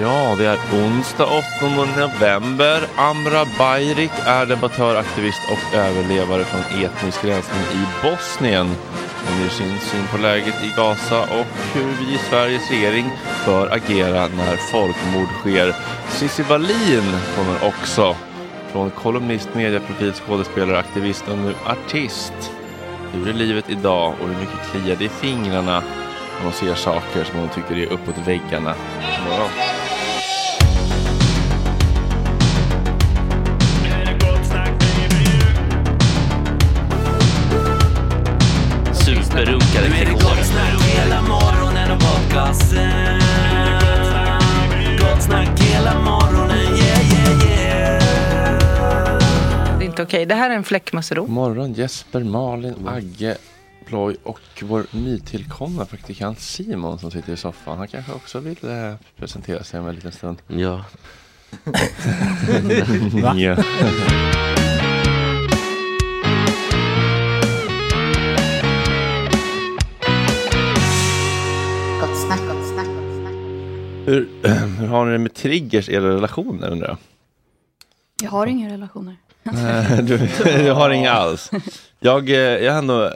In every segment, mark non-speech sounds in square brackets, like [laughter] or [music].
Ja, det är onsdag 8 november. Amra Bayrik är debattör, aktivist och överlevare från etnisk rensning i Bosnien. Hon ger sin syn på läget i Gaza och hur vi i Sveriges regering bör agera när folkmord sker. Cissi Wallin kommer också från kolumnist, mediaprofil, skådespelare, aktivist och nu artist. Hur är livet idag och hur mycket kliar det i fingrarna när hon ser saker som hon tycker är uppåt väggarna? Wow. Superrunkare till år. Inte okej. Det här är en fläckmussero. God morgon Jesper, Malin, Agge, Ploy och vår nytillkomna praktikant Simon som sitter i soffan. Han kanske också vill eh, presentera sig om en liten stund. Ja. [laughs] Ja. Hur, [clears throat] hur har ni det med triggers i era relationer undrar jag? Jag har inga relationer. Du, [laughs] du har inga alls. Jag, eh, jag har ändå eh,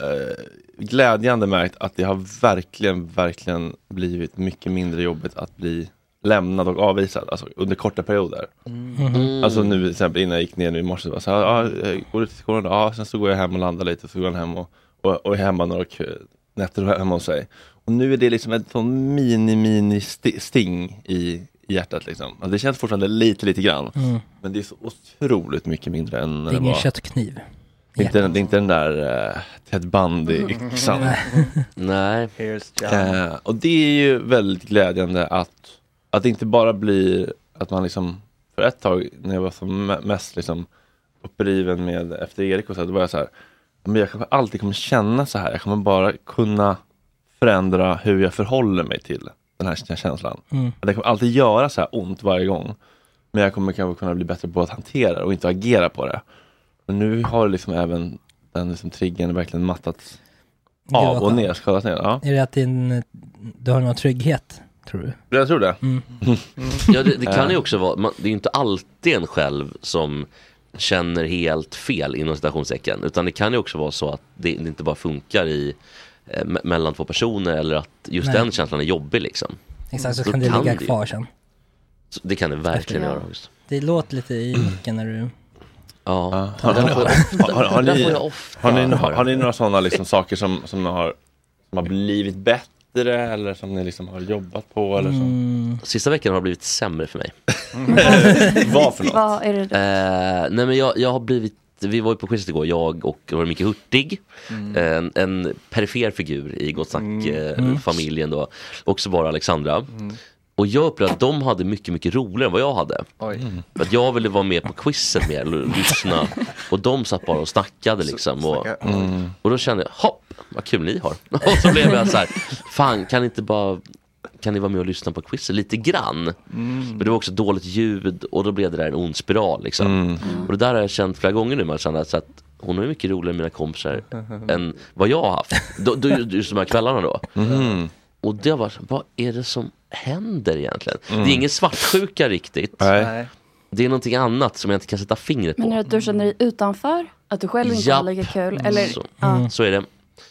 glädjande märkt att det har verkligen, verkligen blivit mycket mindre jobbigt att bli lämnad och avvisad alltså, under korta perioder. Mm. Alltså nu till exempel innan jag gick ner nu i morse, så så här, ja, eh, går du till skolan? Ja, sen så går jag hem och landar lite, så går jag hem och, och, och är hemma några nätter hemma hos sig. Och nu är det liksom ett sån mini, mini sti- sting i hjärtat liksom. Alltså, det känns fortfarande lite, lite grann. Mm. Men det är så otroligt mycket mindre än när Det är det ingen var. köttkniv. Det är inte, den- det är inte den där uh, Ted Bundy-yxan. Nej. [laughs] Eh, och det är ju väldigt glädjande att, att det inte bara blir att man liksom, för ett tag när jag var som me- mest liksom uppriven med efter Erik och så, då var jag så här, men jag kanske alltid kommer känna så här, jag kommer bara kunna förändra hur jag förhåller mig till den här känslan. Mm. Att Det kommer alltid göra så här ont varje gång. Men jag kommer kanske kunna bli bättre på att hantera det och inte agera på det. Men nu har liksom även den liksom triggern verkligen mattats av och ner, skalat ner. Ja. Är det att din, du har någon trygghet, tror du? Jag tror det. Mm. Ja, det, det kan ju också vara, man, det är ju inte alltid en själv som känner helt fel inom citationstecken. Utan det kan ju också vara så att det, det inte bara funkar i eh, me- mellan två personer eller att just Nej. den känslan är jobbig liksom. Exakt, så Då kan det ligga kvar sen. Så Det kan det verkligen göra. Just. Det låter lite i micken när du... Ja. Har, ni, har, har, några sådana liksom saker som, som, har, som har blivit bättre eller som ni liksom har jobbat på? Eller så? Mm. Sista veckan har det blivit sämre för mig. [laughs] Vad för något? Vad är det? Eh, nej men jag, jag har blivit, vi var ju på quizet igår, jag och det var Micke Hurtig. En, en perifer figur i Gott Snack-familjen då. Och så var det Alexandra. Och jag upplevde att de hade mycket, mycket roligare än vad jag hade. För att jag ville vara med på quizet mer, lyssna. [laughs] Och de satt bara och snackade liksom. Och, Mm. och då kände jag, hopp, vad kul ni har. [laughs] Och så blev jag så här, fan kan inte bara kan ni vara med och lyssna på quizet lite grann? Men det var också dåligt ljud och då blev det där en ond spiral liksom. Mm. Och det där har jag känt flera gånger nu, man känner så att hon är mycket roligare än mina kompisar [laughs] än vad jag har haft. Då, då, just de här kvällarna då. Mhm. Och det var, vad är det som händer egentligen? Mm. Det är ingen svartsjuka riktigt. Nej. Det är någonting annat som jag inte kan sätta fingret Men är på. det att du känner dig utanför? Att du själv inte har lika kul? Eller, Så, ja. så är det.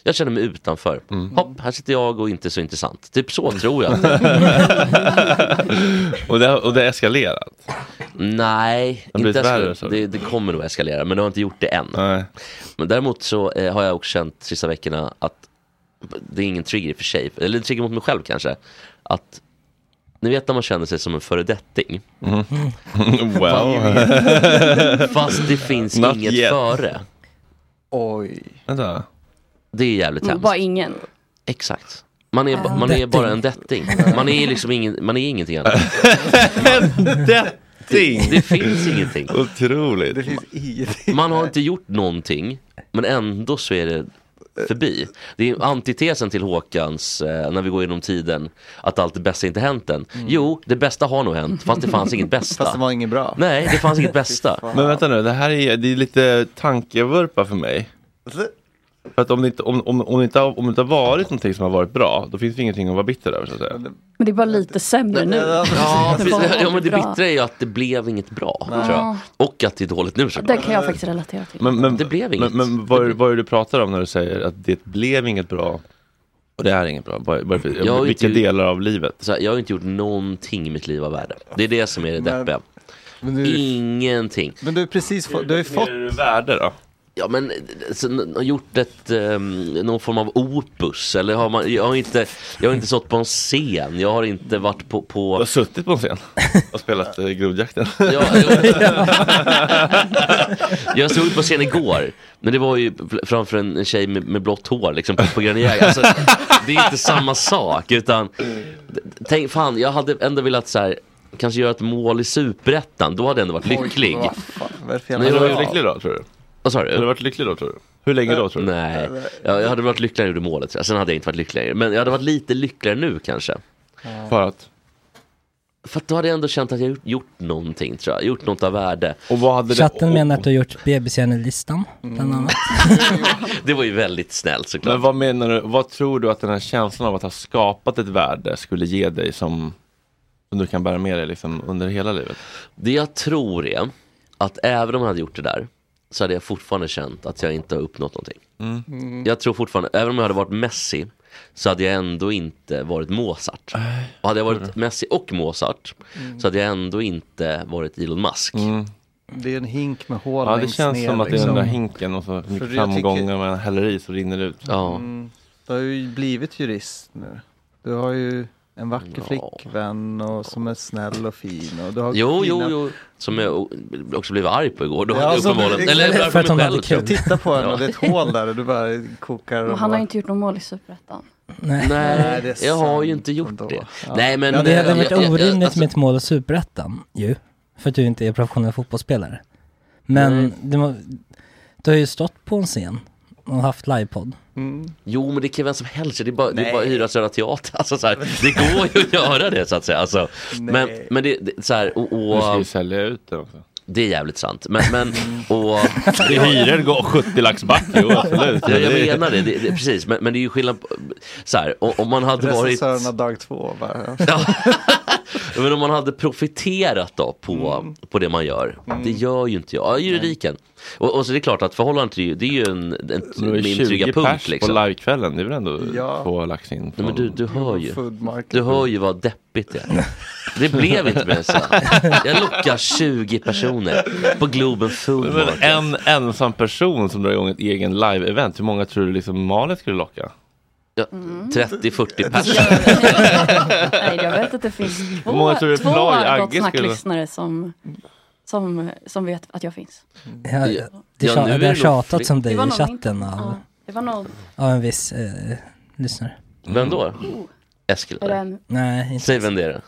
Jag känner mig utanför. Mm. Hopp, här sitter jag och inte så intressant. Typ så tror jag. [laughs] och, det, och det har eskalerat? Nej, blivit inte värre, det, det kommer nog eskalera men det har inte gjort det än. Nej. Men däremot så eh, har jag också känt sista veckorna att det är ingen trigger i och för sig, eller en trigger mot mig själv kanske. Att ni vet när man känner sig som en föredetting. Mm. [laughs] Well. Fast det finns Not inget yet. före. Oj. Vänta. Det är jävligt Men hemskt. Bara ingen. Exakt. Man är, man är bara en Detting. Man är liksom ingen, man är ingenting annat. [laughs] Detting! Det finns ingenting. Otroligt. Det finns ingenting. Man har inte gjort någonting, men ändå så är det förbi. Det är antitesen till Håkans, eh, när vi går igenom tiden, att allt det bästa inte hänt än. Jo, det bästa har nog hänt, fast det fanns inget [laughs] bästa. Fast det var inget bra. Nej, det fanns inget [laughs] bästa. Men vänta nu, det här är, det är lite tankevurpa för mig. För att om det, inte, om, om, om, det inte har, om det inte har varit någonting som har varit bra, då finns det ingenting att vara bitter över så att säga. Men det är bara lite sämre nu. Ja, precis. ja men det bittra är ju att det blev inget bra, tror jag. Och att det är dåligt nu Det kan jag faktiskt relatera till. Men, men, Det blev inget. Men, men vad, är, vad är det du pratar om när du säger att det blev inget bra och det är inget bra? Vad, vad är det för, Jag vilka inte- delar av livet? Så här, jag har inte gjort någonting i mitt liv av värde. Det är det som är det deppiga. Men du, Ingenting. men du har precis du har ju fått, Är det värde då? Ja men så, n- har gjort ett, um, någon form av opus eller har man, jag har inte, jag har inte stått på en scen, jag har inte varit på, på... Du har suttit på en scen och spelat uh, Grodjakten. [laughs] Ja, jag stod på scen igår, men det var ju framför en, en tjej med, med blått hår liksom på, på Gröna Jägare. alltså, Det är inte samma sak utan, tänk fan jag hade ändå velat så här, kanske göra ett mål i superettan, då hade jag ändå varit lycklig. vad fan, vad är det för Men jag- varit lycklig då tror du? Vad sa du? Har du varit lycklig då tror du? Hur länge då tror du? Nej, jag, jag hade varit lyckligare när jag gjorde målet tror jag. Sen hade jag inte varit lyckligare. Men jag hade varit lite lyckligare nu kanske. För att? För att då hade jag ändå känt att jag gjort, gjort någonting tror jag. Gjort något av värde. Och vad hade Chatten menar att du har gjort bebishjärnelistan, bland annat. [laughs] Det var ju väldigt snällt såklart. Men vad menar du, vad tror du att den här känslan av att ha skapat ett värde skulle ge dig som, som du kan bära med dig liksom under hela livet? Det jag tror är att även om jag hade gjort det där så hade jag fortfarande känt att jag inte har uppnått någonting. Mm. Jag tror fortfarande, även om jag hade varit Messi så hade jag ändå inte varit Mozart. Och hade jag varit Messi och Mozart Mm. så hade jag ändå inte varit Elon Musk. Det är en hink med hål Ja det känns ner, som att det är liksom. den där hinken och så mycket jag tycker- framgångar man häller i så rinner det ut. Ja. Mm. Du har ju blivit jurist nu. Du har ju en vacker flickvän och som är snäll och fin. Och du har Jo, jo, fina- jo. Som jag också blev arg på igår. Då, Ja, som- uppenbarligen. Eller För för, att hon hade kul. Titta på henne Ja. och det är ett hål där och du bara kokar. Och han har inte gjort något mål i Superettan. Nej. Nej, jag har ju inte gjort ändå. det. Ja. Nej, men... Ja, det hade varit jag- jag- orimligt alltså- med ett mål i Superettan ju. För att du inte är professionell fotbollsspelare. Men Nej. du, du har ju stått på en scen och haft livepodd. Mm. Jo men det kan vem som helst, det är bara, det är bara att hyra Södra Teater. [laughs] Alltså, så här, det går ju att göra det så att säga. Alltså, men, Nej. men det, det så här, och, Du ska ju och sälja ut den också. det är jävligt sant. Men, men [laughs] och... Det hyrer går 70 lax back, jo absolut. Ja, jag menar det, det, det precis. Men, men det är ju skillnad på, så här, om, man hade varit... Regissörerna dag två bara. [laughs] Men om man hade profiterat då på, Mm. på det man gör. Det gör ju inte jag. Ja, juridiken. Och, och så är det klart att förhållandet är ju, det är ju en, en, Men min 20 trygga pers punkt på liksom. livekvällen, det är väl ändå Ja. två lax in. Nej, men du, du hör ju. Du hör ju vad deppigt det är. Det blev inte mer så. Jag lockar 20 personer på Globen Food Men Market. en ensam person som drar igång ett egen live-event, hur många tror du liksom Malin skulle locka? Ja, 30-40 pers. Nej, jag vet att det finns två, många tror du två Agge Gott skulle- Snack-lyssnare som, som, som vet att jag finns. Ja, det, Ja, det, nu det har tjatats om dig i chatten av, Ja, det var nog, av en viss eh, lyssnare. Vem då? Eskil? är det en, Nej, inte Säg vem det är.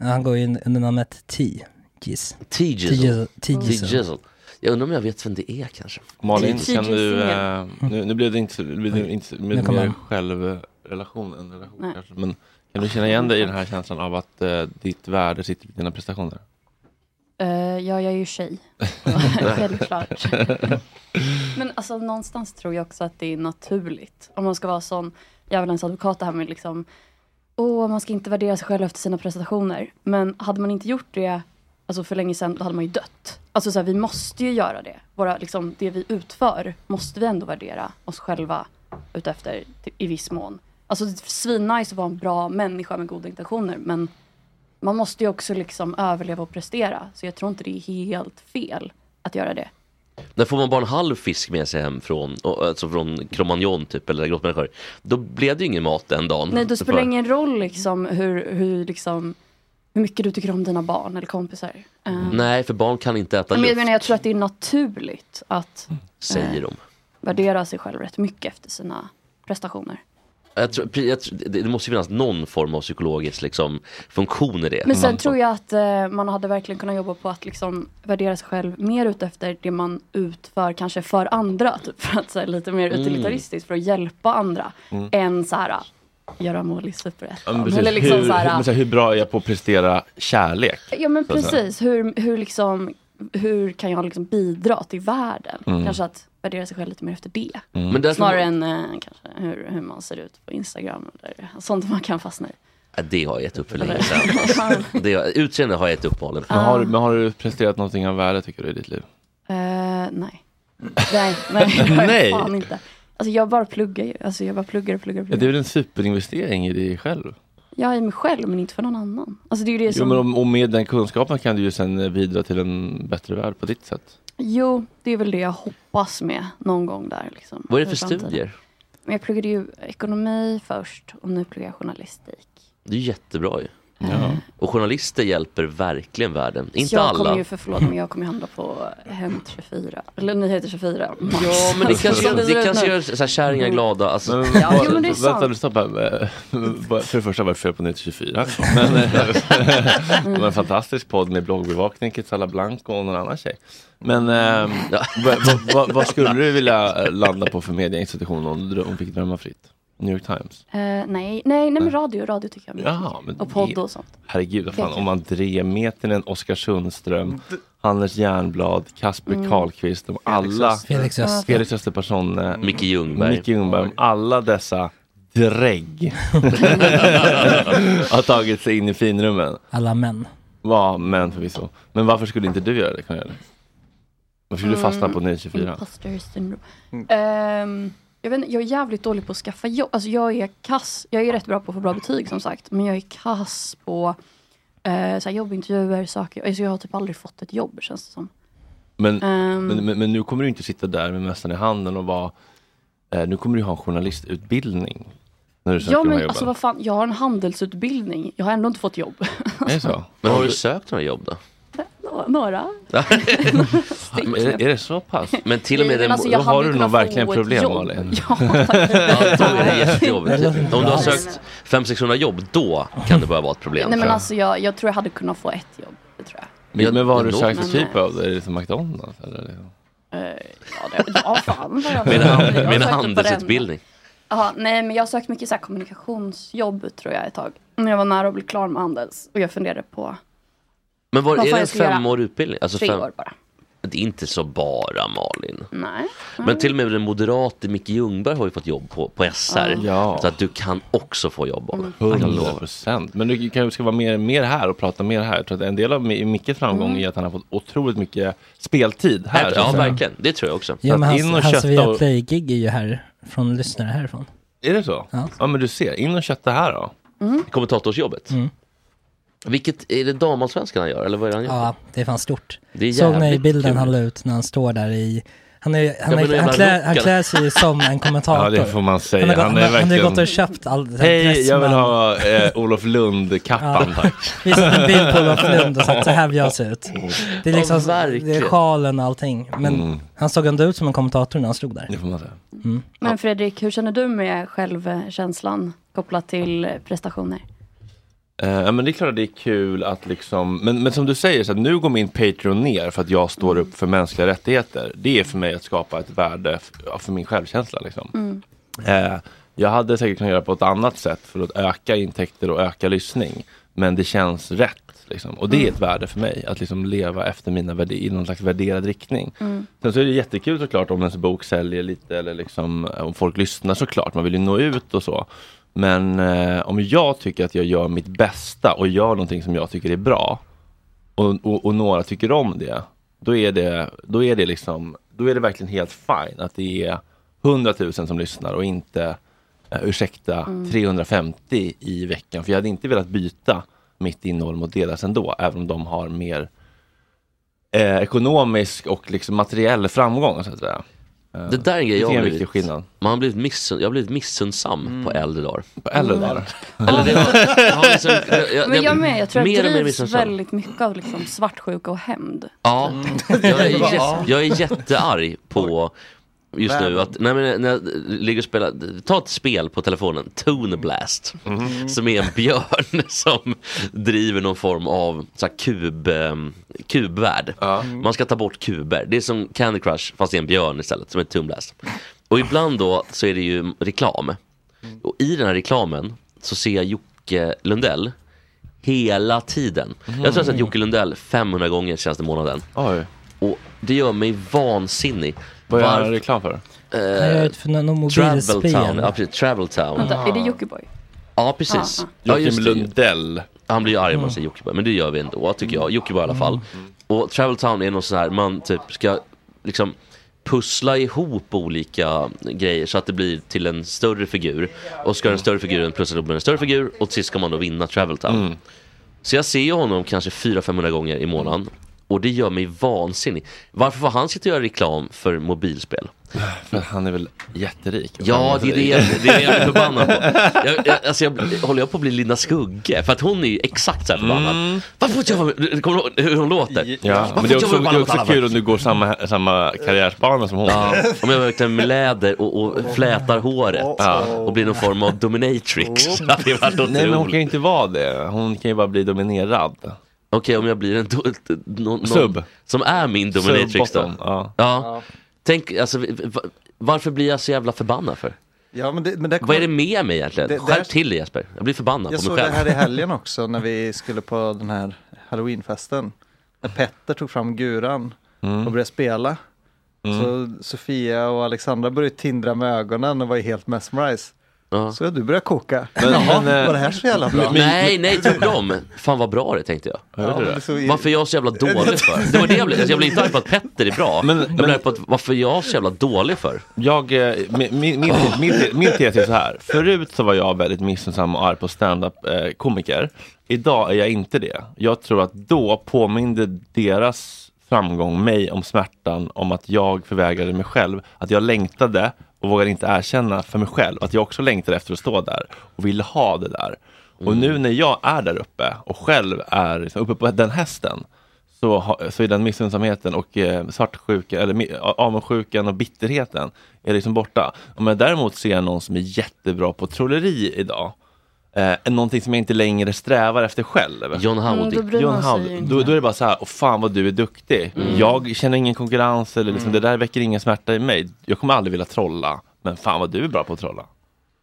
Han går ju under namnet T. Giz. T-Jizzle. Jag undrar om jag vet vem det är kanske. Malin, kan du, eh, nu, nu blev det inte, så- det blev inte med mer självrelation än relation Nej. kanske. Men kan du känna igen dig i den här känslan av att eh, ditt värde sitter i dina prestationer? Eh, ja, jag är ju tjej. [laughs] [laughs] Självklart. Men alltså någonstans tror jag också att det är naturligt. Om man ska vara sån djävulens advokat det här med liksom Åh, man ska inte värdera sig själv efter sina prestationer. Men hade man inte gjort det alltså för länge sedan, då hade man ju dött. Alltså så här, vi måste ju göra det. Våra, liksom, det vi utför måste vi ändå värdera oss själva utefter i viss mån. Alltså svinnice att vara en bra människa med goda intentioner men man måste ju också liksom överleva och prestera. Så jag tror inte det är helt fel att göra det. När får man bara en halv fisk med sig hem från, alltså från Cromagnon typ, eller grottmänniskor, då blev det ju ingen mat den dagen. Nej, då spelar det ingen roll liksom hur, hur, liksom, hur mycket du tycker om dina barn eller kompisar. Eh, Nej, för barn kan inte äta men jag luft, menar, jag tror att det är naturligt att säger de. värdera sig själv rätt mycket efter sina prestationer. Jag tror, jag, tror- det, måste ju finnas någon form av psykologisk liksom, funktion i det. Men sen Man- tror jag att eh, man hade verkligen kunnat jobba på att liksom värdera sig själv mer utefter det man utför kanske för andra. Typ, för att säga lite mer Mm. utilitaristiskt för att hjälpa andra. Mm. Än så här göra mål i Ja, superettan. Eller liksom hur, så här, hur, så här, hur bra är jag på att prestera kärlek? Ja men Så precis, hur, hur, liksom, hur kan jag liksom bidra till världen? Mm. Kanske att värdera sig själv lite mer efter det. Mm. Snarare än eh, kanske hur, hur man ser ut på Instagram eller sånt man kan fastna i. Ja, det har jag gett upp för länge sedan. Det, har- utseende har jag gett upp Malin. Men har, men har du presterat någonting av värde tycker du i ditt liv? Eh, nej. nej. Nej, [laughs] det har jag Nej. fan inte. Alltså jag bara pluggar ju. Alltså jag bara pluggar och pluggar och Ja, det är pluggar. väl en superinvestering i dig själv? Jag är mig själv men inte för någon annan. Alltså det är ju det Jo, som... men om, och med den kunskapen kan du ju sen bidra till en bättre värld på ditt sätt. Jo, det är väl det jag hoppas med någon gång där. Liksom, Vad är det för studier? Men jag pluggade ju ekonomi först och nu pluggar jag journalistik. Det är jättebra ju. Ja. Och journalister hjälper verkligen världen. Inte jag alla. kommer ju, för förlåt, men jag kommer ju handla på Hem 24. Eller Nyheter 24. Max. Ja men det kanske, Som det kanske gör så här, kärringar glada. Alltså, Men, Ja, jo, men det är vänta, sant. stopp här. Eh, [laughs] För det första var det fel på 924. Men, eh, [laughs] det var en fantastisk podd med bloggbevakning, Kitsala Blanco och någon annan tjej. Men eh, vad, vad, vad, vad skulle du vilja landa på för medieinstitution om du drö- om du fick drömma fritt? New York Times? Eh, nej, nej, nej men radio, radio tycker jag mycket. Jaha, men och podd och sånt. Herregud, vad fan, om André Metinen, Oskar Sundström, Anders Jernblad, Kasper Mm. Karlqvist, de alla, Felix Öster. Felix Österperson, eh, Micke Ljungberg. Micke Ljungberg, alla dessa drägg [laughs] har tagit sig in i finrummen. Alla män. Ja, men förvisso. Men varför skulle inte du göra det? Kan jag göra det? Varför skulle du fastna på 924? Imposter syndrome. Ehm, jag, vet, inte, jag är jävligt dålig på att skaffa jobb. Alltså jag är kass. Jag är rätt bra på att få bra betyg som sagt. Men jag är kass på eh, så här, jobbintervjuer, saker. Alltså jag har typ aldrig fått ett jobb känns det som. Men, Ehm. men, men, men nu kommer du inte sitta där med mössan i handen och vara eh, Nu kommer du ha en journalistutbildning. När du söker Ja de här men alltså vad fan, jag har en handelsutbildning. Jag har ändå inte fått jobb. Är det så? Men har du sökt några jobb då? Nå- Några. [laughs] Men är, är det så pass? Men till och med den, alltså, Då har du nog verkligen problem. Malin. [laughs] Ja, då är det jättejobbigt. Det inte Om du har sökt 500-600 jobb, då kan det börja vara ett problem. Nej men alltså jag, jag tror jag hade kunnat få ett jobb. Det tror jag. Men, men vad har du sökt för typ av? Är det som McDonalds? Eller? liksom? Eh, ja, det, ja fan vad jag en på handelsutbildning. Jaha, nej men jag har sökt mycket så här kommunikationsjobb tror jag ett tag. När jag var nära att bli klar med Handels. Och jag funderade på Men var, är det en femårig utbildning? Alltså tre fem, år bara. Det är inte så bara Malin. Nej. Men till och med den moderate Micke Ljungberg har ju fått jobb på, på SR. Ja. Så att du kan också få jobb av det. Mm. Jag kan 100 lova. procent. Men du kanske ska vara mer, mer här och prata mer här. Jag tror att en del av Mi- Mickes framgång Mm. är att han har fått otroligt mycket speltid här. Ja, verkligen. Det tror jag också. Ja men in och hans, hans Viaplay-gig är ju här från lyssnare härifrån. Är det så? Ja. Ja. men du ser, in och kötta här då. Kommentatorsjobbet. Mm. Vilket, är det damallsvenskan han gör? Eller vad är det han gör? Ja, det är fan stort. Det är Såg ni bilden kul. han la ut när han står där i... Han, är, han, är, det han, klär, han klär sig ju som en [laughs] kommentator. Ja, det får man säga. Han har, gått, Han han, är har- han har ju verkligen- gått och köpt all Hej, jag vill ha eh, Olof Lund-kappan Ja. tack. [laughs] Visat en bild på Olof Lund och sagt så här vill jag se ut. Det är Ja, liksom, det verkligen. är sjalen och allting. Men Mm. han såg ändå ut som en kommentator när han stod där. Det får man säga. Men Fredrik, hur känner du med självkänslan kopplat till prestationer? Eh, Ja men det är klart att det är kul att liksom, men, men som du säger, så att nu går min Patreon ner för att jag står upp för mänskliga rättigheter. Det är för mig att skapa ett värde f- ja, för min självkänsla. Liksom. Mm. Eh, jag hade säkert kunnat göra på ett annat sätt för att öka intäkter och öka lyssning. Men det känns rätt. Liksom. Och det är Mm. ett värde för mig, att liksom leva efter mina värde i någon slags värderad riktning. Mm. Sen så är det jättekul såklart om ens bok säljer lite eller liksom om folk lyssnar såklart. Man vill ju nå ut och så. Men eh, om jag tycker att jag gör mitt bästa och gör någonting som jag tycker är bra och, och, och några tycker om det, då är det, då är det liksom, då är det verkligen helt fine att det är 100 000 som lyssnar och inte, eh, ursäkta, Mm. 350 i veckan. För jag hade inte velat byta mitt innehåll mot deras ändå, även om de har mer eh, ekonomisk och liksom materiell framgång så att säga. Det där är en grej jag har blivit, skillnad. man har blivit missun, jag har blivit missunnsam på äldre dagar. På äldre dagar. [laughs] Eller det var, jag har liksom, jag, Men jag med, jag tror mer jag drivs väldigt mycket av liksom svartsjuka och hämnd. Ja, jag är, [laughs] jag är jättearg på just nu att nej, men när jag ligger och spelar, ta ett spel på telefonen, Tone Blast, som är en björn [laughs] som driver någon form av så här, kub, eh, kubvärld. Man ska ta bort kuber, det är som Candy Crush fast det är en björn istället som är Tone Blast. Och ibland då så är det ju reklam. Och i den här reklamen så ser jag Jocke Lundell hela tiden. Jag tror jag har sett Jocke Lundell 500 gånger senaste månaden. Oj. Och det gör mig vansinnig. Vad gör han reklam för? Han gör ett för någon Travel mobilspel. Town, ja precis, Travel Town. Vänta, är det Jockiboi? Ja precis. Ah, ah. Ja, Joakim just det. Lundell. Han blir ju arg om man säger Jockiboi, men det gör vi ändå tycker jag. Jockiboi i alla fall. Och Travel Town är någon sån här, man typ ska liksom pussla ihop olika grejer så att det blir till en större figur. Och ska den större figuren pussla ihop med en större figur och till sist ska man då vinna Travel Town. Så jag ser ju honom kanske 400-500 gånger i månaden. Och det gör mig vansinnig. Varför får han sitta och göra reklam för mobilspel? [sighs] För han är väl jätterik? Ja, det är det, jag- det är det jag är [laughs] förbannad på. Jag, jag, alltså jag, håller jag på att bli Linda Skugge? För att hon är ju exakt så här förbannad. Varför får inte jag vara med? Kommer du hur hon låter? Ja, Varför men det är också, det är också kul om du går samma, samma karriärsbana som hon. Ja, om jag verkligen med läder och, och flätar håret och blir någon form av dominatrix. [laughs] Varit Nej men hon kan ju inte vara det. Hon kan ju bara bli dominerad. Okej, om jag blir en do, någon, Sub. som är min dominatrix då. Ja. Ja. Tänk, alltså, va- varför blir jag så jävla förbannad för? Ja, men det, men det Vad är det med mig egentligen? Det- Skärp där- till dig Jesper. Jag blir förbannad Jag på såg mig det själv. här i [laughs] helgen också när vi skulle på den här halloweenfesten. När Petter tog fram guran Mm. och började spela. Så Sofia och Alexandra började tindra med ögonen och var helt mesmerized. Så du började koka. Men- Jaha, men, eh, var det här så jävla bra? Nej, nej, tvärtom. [laughs] Fan vad bra det tänkte jag. Ja, det såg- Varför är jag så jävla dålig för? Det var det jag blev. Alltså, jag blev inte arg på att Petter är bra. Men- jag blev men- arg på att varför är jag så jävla dålig för? Jag, eh, min, min, min, min, min tes är så här. Förut så var jag väldigt missunnsam och arg på stand-up eh, komiker. Idag är jag inte det. Jag tror att då påminde deras framgång mig om smärtan om att jag förvägrade mig själv. Att jag längtade och vågade inte erkänna för mig själv att jag också längtade efter att stå där och ville ha det där. Och nu när jag är där uppe och själv är liksom uppe på den hästen så, ha, så är den missunnsamheten och eh, svartsjuka, eller avundsjukan och bitterheten är liksom borta. Om jag däremot ser någon som är jättebra på trolleri idag, eh, någonting som jag inte längre strävar efter själv. John Howdy. Mm, då John Howdy. inte. Då, då är det bara så här, åh fan vad du är duktig. Mm. Jag känner ingen konkurrens eller liksom, det där väcker ingen smärta i mig. Jag kommer aldrig vilja trolla, men fan vad du är bra på att trolla.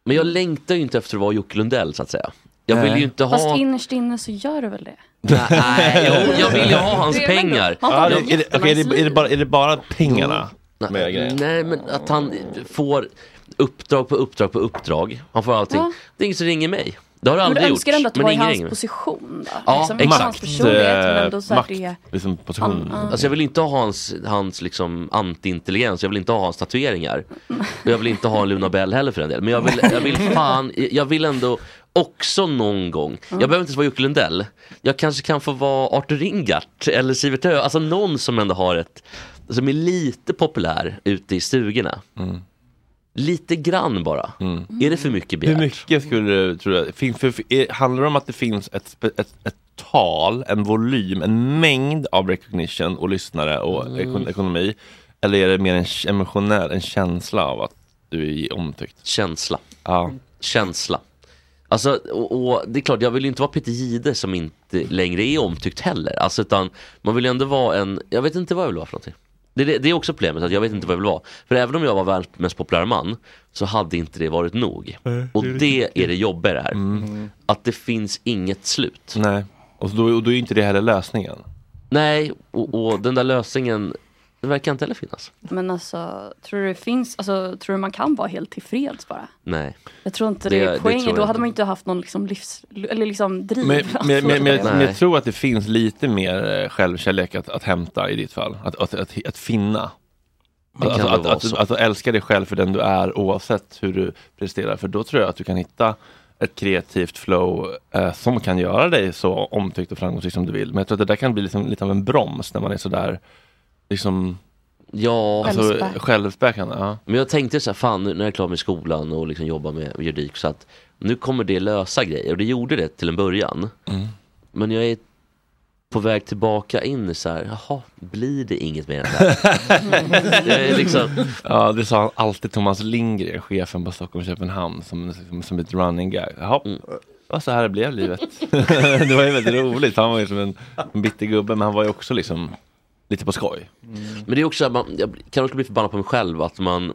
Men jag längtar ju inte efter att vara Jocke Lundell så att säga. Jag vill ju inte Fast ha... innerst inne så gör du väl det? [laughs] Nej, jo, jag vill ju ha hans pengar. Ja, är, det, okej, är, det, är, det bara, är det bara pengarna? Nej, nej, men att han får uppdrag på uppdrag på uppdrag. Han får allting. Ja. Det är ingen som ringer mig. Det har det Men du aldrig gjort. önskar ändå att du men var i hans position då? Ja, liksom, exakt. Hans personlighet men ändå så här makt, det... liksom position. Ja, ja. Alltså jag vill inte ha hans, hans liksom anti-intelligens, jag vill inte ha hans tatueringar. Och jag vill inte ha en Luna Bell heller för den del. Men jag vill, jag vill fan, jag vill ändå också någon gång, jag behöver inte ens vara Jocke Lundell. Jag kanske kan få vara Arthur Ringart eller Sivert Ö, alltså någon som ändå har ett, som är lite populär ute i stugorna. Lite grann bara. Är det för mycket begärt? Hur mycket skulle du tro att, fin, för, för, är, handlar det om att det finns ett, ett, ett tal, en volym, en mängd av recognition och lyssnare och Mm. ekon, ekonomi? Eller är det mer en emotionell, en känsla av att du är omtyckt? Känsla. Ja. Känsla. Alltså, och, och det är klart, jag vill ju inte vara Peter Gide som inte längre är omtyckt heller. Alltså, utan man vill ju ändå vara en, jag vet inte vad jag vill vara för någonting. Det, är det, det är också problemet, att jag vet inte vad jag vill vara. För även om jag var världens mest populära man, så hade inte det varit nog. Och det är det jobbiga det här. Att det finns inget slut. Nej, och då, och då är inte det heller lösningen. Nej, och, och den där lösningen, den verkar inte heller finnas. Men alltså, tror du det finns, alltså, tror du man kan vara helt tillfreds bara? Nej. Jag tror inte Det- det, det är poängen, då hade man inte haft någon liksom livs, eller liksom driv. Men, men, men, men, jag tror att det finns lite mer eh, självkärlek att, att hämta i ditt fall. Att, att, att, att finna. Det kan Alltså, att, att, att, att älska dig själv för den du är oavsett hur du presterar. För då tror jag att du kan hitta ett kreativt flow eh, som kan göra dig så omtyckt och framgångsrik som du vill. Men jag tror att det där kan bli liksom, lite av en broms när man är sådär liksom Ja, alltså, Självspäk. självspäkande. Ja. Men jag tänkte så här, fan nu när jag är klar med skolan och liksom jobbar med juridik så att nu kommer det lösa grejer och det gjorde det till en början. Mm. Men jag är på väg tillbaka in i så här, jaha, blir det inget mer än det här? [laughs] liksom, Ja, det sa alltid Thomas Lindgren, chefen på Stockholm Köpenhamn, som, som, som ett running gag. Jaha, Mm. vad så här blev livet. [laughs] det var ju väldigt roligt. Han var ju som en, en bitter gubbe, men han var ju också liksom lite på skoj. men det är också, att man, jag kan också bli förbannad på mig själv att man,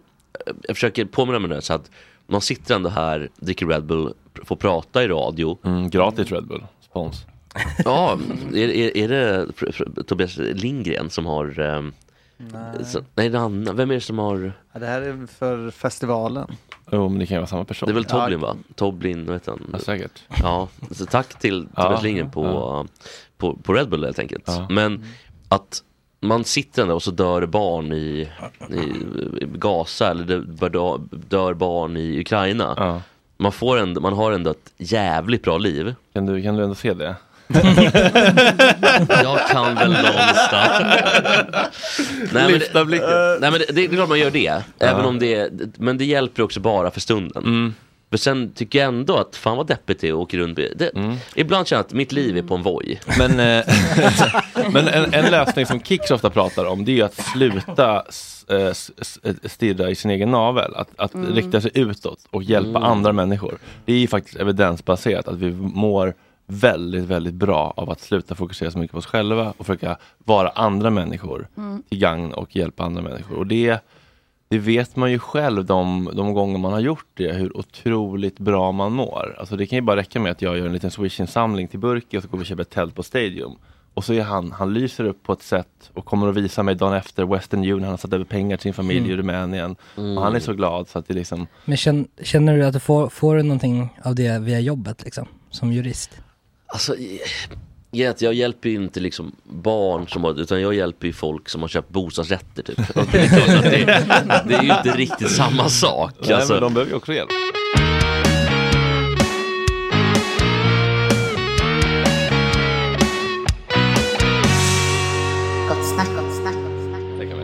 jag försöker påminna mig det så att man sitter ändå här, dricker Red Bull, får prata i radio. Mm, gratis Red Bull, spons. [laughs] Ja, är, är, är det Tobias Lindgren som har ehm, Nej. Så, nej, det Anna. Vem är det som har... Ja, det här är för festivalen. Jo, men det kan ju vara samma person. Det är väl Toblin va? Toblin, vad heter han? Ja, säkert. Ja, så tack till Ja, Tobias Lindgren på, ja. på, på Red Bull helt enkelt. Ja. Men att man sitter där och så dör barn i, i, Gaza eller dör, barn i Ukraina. Man, får ändå, man har ändå ett jävligt bra liv. Kan du, kan du ändå se det? [laughs] Jag kan väl någonstans. Nej, men, Lyfta blicken. nej men det, det är klart man gör det. Även Ja. om det men det hjälper också bara för stunden. För sen tycker jag ändå att fan vad deppigt det är att åka runt. Det, Ibland känner jag att mitt liv är på en voj. Men, eh, [laughs] men en, en lösning som Kicks ofta pratar om det är ju att sluta eh, s- stirra i sin egen navel. Att, att Mm. rikta sig utåt och hjälpa Mm. andra människor. Det är ju faktiskt evidensbaserat att vi mår väldigt, väldigt bra av att sluta fokusera så mycket på oss själva och försöka vara andra människor Mm. till gagn och hjälpa andra människor. Och det, det vet man ju själv de, de gånger man har gjort det, hur otroligt bra man mår. Alltså det kan ju bara räcka med att jag gör en liten swish-insamling till Burki och så går vi och köper ett tält på Stadium. Och så är han, han lyser upp på ett sätt och kommer att visa mig dagen efter Western Union, han har satt över pengar till sin familj Mm. i Rumänien. Och han är så glad så att det liksom Men känner, känner du att du får, får du någonting av det via jobbet liksom, som jurist? Alltså, jag, att jag hjälper ju inte liksom barn som har, utan jag hjälper ju folk som har köpt bostadsrätter typ. [laughs] Det, är det, det är ju inte riktigt samma sak. Nej, alltså. men de behöver ju också hjälp.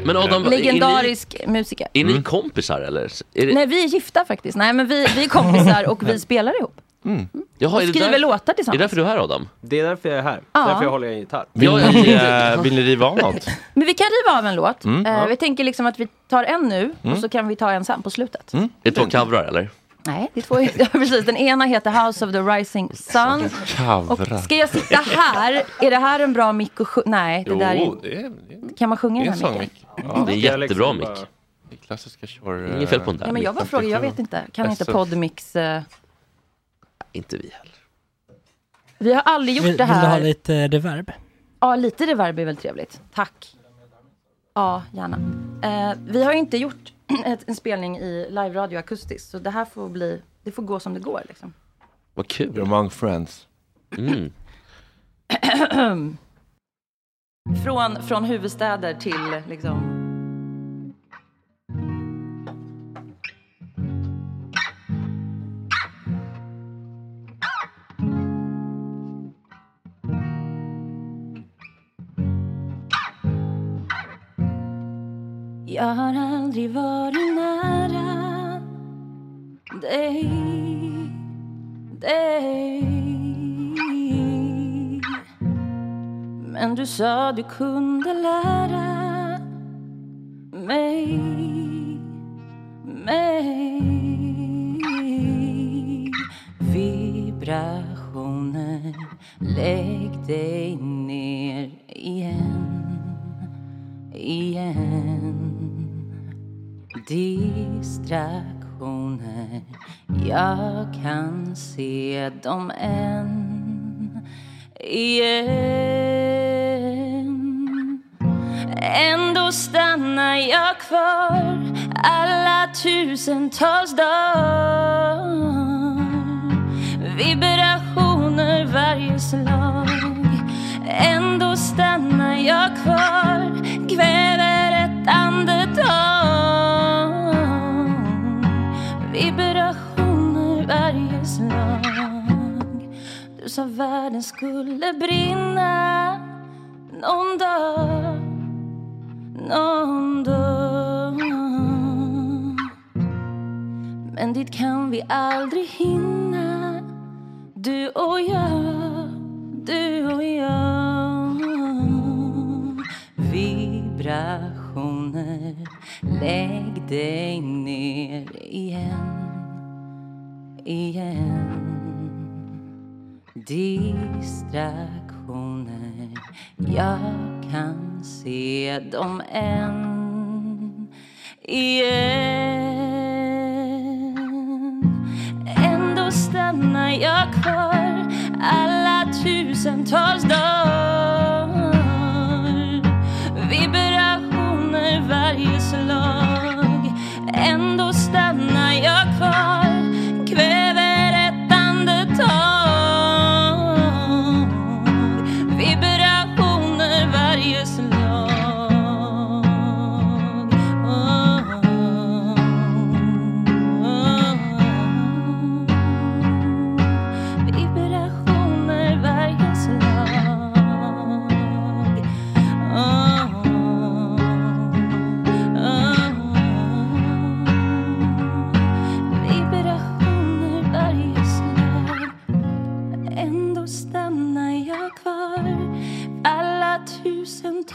Men Adam, Legendarisk musiker. Är ni, är ni kompisar eller? Är det, Nej, vi är gifta faktiskt. Nej, men vi, vi är kompisar [laughs] och vi spelar ihop. Jaha, Och är det skriver där- låtar Är tillsammans. det därför du är här Adam? Det är därför jag är här. Ja. Därför jag håller i en gitarr. Vill, Ja, ni, eh, vill ni riva av något? [laughs] Men vi kan riva av en låt. Mm. Eh, Ja. Vi tänker liksom att vi tar en nu Mm. och så kan vi ta en sen på slutet. Är det två covrar eller? Nej, det är två. [laughs] Ja, precis. Den ena heter House of the Rising Sun. Och ska jag sitta här? Är det här en bra mick att sjunga? Nej, det där Jo, är... det är, Kan man sjunga det är den en här micken? Ja, det är jättebra mick. Det är klassiska kör... Inget fel på den där. Nej, men jag bara frågar, jag vet inte. Kan inte Podmix... eh, Inte vi heller. Vi har aldrig gjort Vill, det vill du ha här. lite reverb? Ja, lite reverb är väl trevligt. Tack. Ja, gärna. Eh, vi har ju inte gjort [clears throat] ett, en spelning i live-radio akustiskt, så det här får bli, det får gå som det går liksom. Vad kul. Among friends. Mm. [clears throat] från, från huvudstäder till liksom... Jag har aldrig varit nära dig, dig. Men du sa du kunde lära mig, mig. Vibrationer, lägg dig ner igen, igen. Distraktioner, jag kan se dem än. Igen. Ändå stannar jag kvar alla tusentals dagar. Vibrationer varje slag. Ändå stannar jag kvar. Kväver ett andetag. Varje slag Du sa världen skulle brinna någon dag någon dag. Men dit kan vi aldrig hinna Du och jag, du och jag. Vibrationer, lägg dig ner igen. Igen. Distraktioner, jag kan se dem än igen. Ändå stannar jag kvar alla tusentals dagar. Vibrationer varje slag. Ändå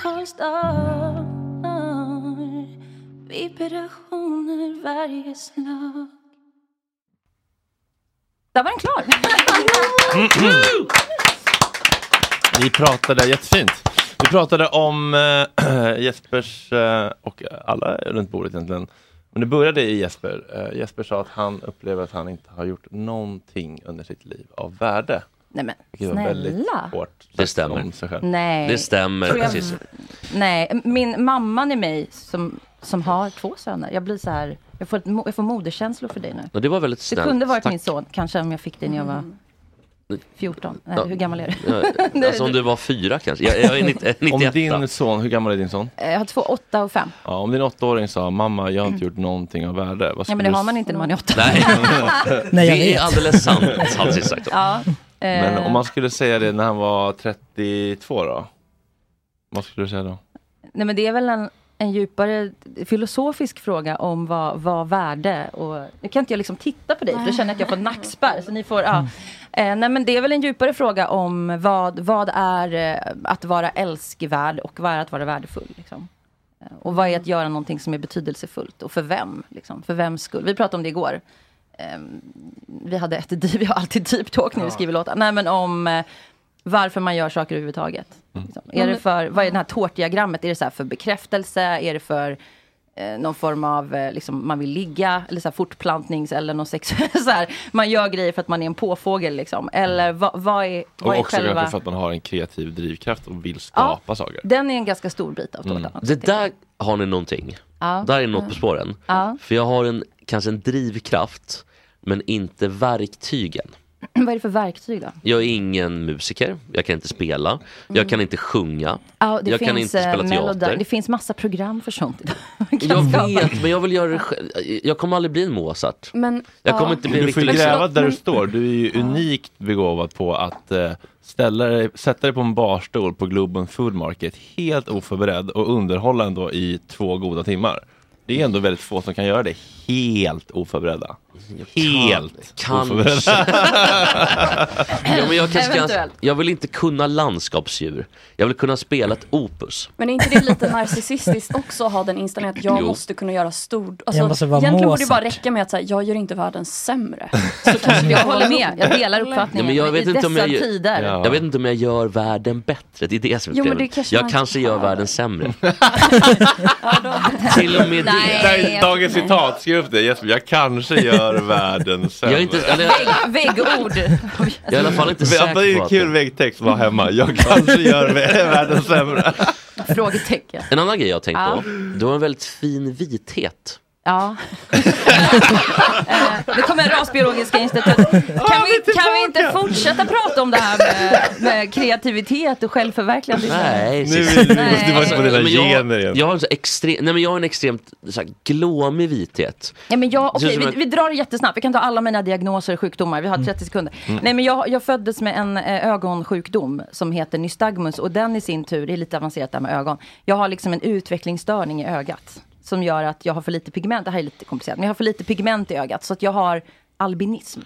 Karlstad Vibrationer varje slag Där var den klar! Mm-hmm. Vi pratade jättefint. Vi pratade om äh, [clears throat] Jespers äh, och alla runt bordet egentligen. Men det började i Jesper. Äh, Jesper sa att han upplever att han inte har gjort någonting under sitt liv av värde. Nej men snälla. hårt Det stämmer. om sig själv. Nej. Det stämmer jag- precis. Nej, min mamman är mig som, som har två söner. Jag blir så här, jag får, ett, mo- jag får moderkänslor för dig nu. Och det var väldigt Det snällt. kunde varit Tack. min son, kanske om jag fick det när jag var 14. Nej, Ja. Hur gammal är du? Ja, [laughs] alltså om du var fyra kanske. Jag, jag är 90, 91. Om din son, hur gammal är din son? Jag har två, åtta och fem. Ja, om din åttaåring sa mamma, jag har inte gjort någonting av värde. Vad Ja, men det du har man inte när man är åtta. Nej, [laughs] Nej, jag det är vet. alldeles sant, jag sagt. Ja, Men eh, om man skulle säga det när han var 32 då? Vad skulle du säga då? Nej men det är väl en, en djupare filosofisk fråga om vad, vad värde och nu kan inte jag liksom titta på dig för då känner jag att jag får nackspärr. Så ni får, ja. eh, nej men det är väl en djupare fråga om vad, vad är eh, att vara älskvärd och vad är att vara värdefull. Liksom. Eh, Och vad är att göra någonting som är betydelsefullt och för vem? Liksom, för vems skull? Vi pratade om det igår. Ehm, vi hade ett deep, [laughs] vi har alltid deep talk när vi skriver låtar. Nej men om eh, varför man gör saker överhuvudtaget. Liksom. Är det för, vad är det här tårtdiagrammet? Är det så här för bekräftelse? Är det för eh, någon form av, eh, liksom, man vill ligga? Eller så här fortplantnings eller någon sex, [laughs] så här, Man gör grejer för att man är en påfågel liksom. Eller vad, vad är, vad Och är också själva... kanske för att man har en kreativ drivkraft och vill skapa saker. Den är en ganska stor bit av tårtan. också. Det där har ni någonting. Ja. Där är något på spåren. Ja. För jag har en, kanske en drivkraft, men inte verktygen. [clears throat] vad är det för verktyg då? Jag är ingen musiker, jag kan inte spela, jag kan inte sjunga, Ja, det jag finns kan inte eh, spela Melodyne. teater. Det finns massa program för sånt idag. [laughs] Jag vet, men jag vill göra det själv. Jag kommer aldrig bli en Mozart. Men, Jag kommer ja. inte bli Du får gräva där du står. Du är ju unikt begåvad på att eh, ställa dig, sätta dig på en barstol på Globen Food Market helt oförberedd och underhålla ändå i två goda timmar. Det är ändå väldigt få som kan göra det helt oförberedda. Helt kanske. oförberedda. [laughs] Ja, men jag, kanske kan, Eventuellt. jag vill inte kunna landskapsdjur. Jag vill kunna spela ett opus. Men är inte det lite narcissistiskt också att ha den inställningen att jag Jo. måste kunna göra stor... Jag måste Alltså, vara egentligen borde det bara Mozart. räcka med att säga, jag gör inte världen sämre. Så kanske Jag [laughs] håller med, jag delar Ja, uppfattningen. men jag, vet I inte om dessa jag, tider. Ja. jag vet inte om jag gör världen bättre. Det är det som är Jo, men problemet. det kanske Jag man kanske inte gör världen sämre. [laughs] Till och med Nej. det. Dagens citat, skriv upp det Jesper. Jag kanske gör [laughs] världen sämre. Jag är, inte, eller, Vägg, väggord. jag är i alla fall inte [laughs] Det är säker en på att kul väggtext vara hemma. Jag kanske gör vä- [laughs] världen sämre. Frågetecken. En annan grej jag har tänkt Ja. på. Du har en väldigt fin vithet. Ja. [laughs] Eh, det kommer Rasbiologiska institutet. Kan, vi, kan vi inte fortsätta prata om det här med, med kreativitet och självförverkligande? Nej, Nu jag, gener igen. jag har en så extrem, nej men jag har en extremt så här, glåmig vithet. Ja, men jag, ut vi, vi drar det jättesnabbt. Vi kan ta alla mina diagnoser och sjukdomar. Vi har 30 sekunder. Nej, men jag, jag föddes med en eh, ögonsjukdom som heter nystagmus. Och den i sin tur, det är lite avancerat där med ögon. Jag har liksom en utvecklingsstörning i ögat. Som gör att jag har för lite pigment. Det här är lite komplicerat. Men jag har för lite pigment i ögat. Så att jag har albinism.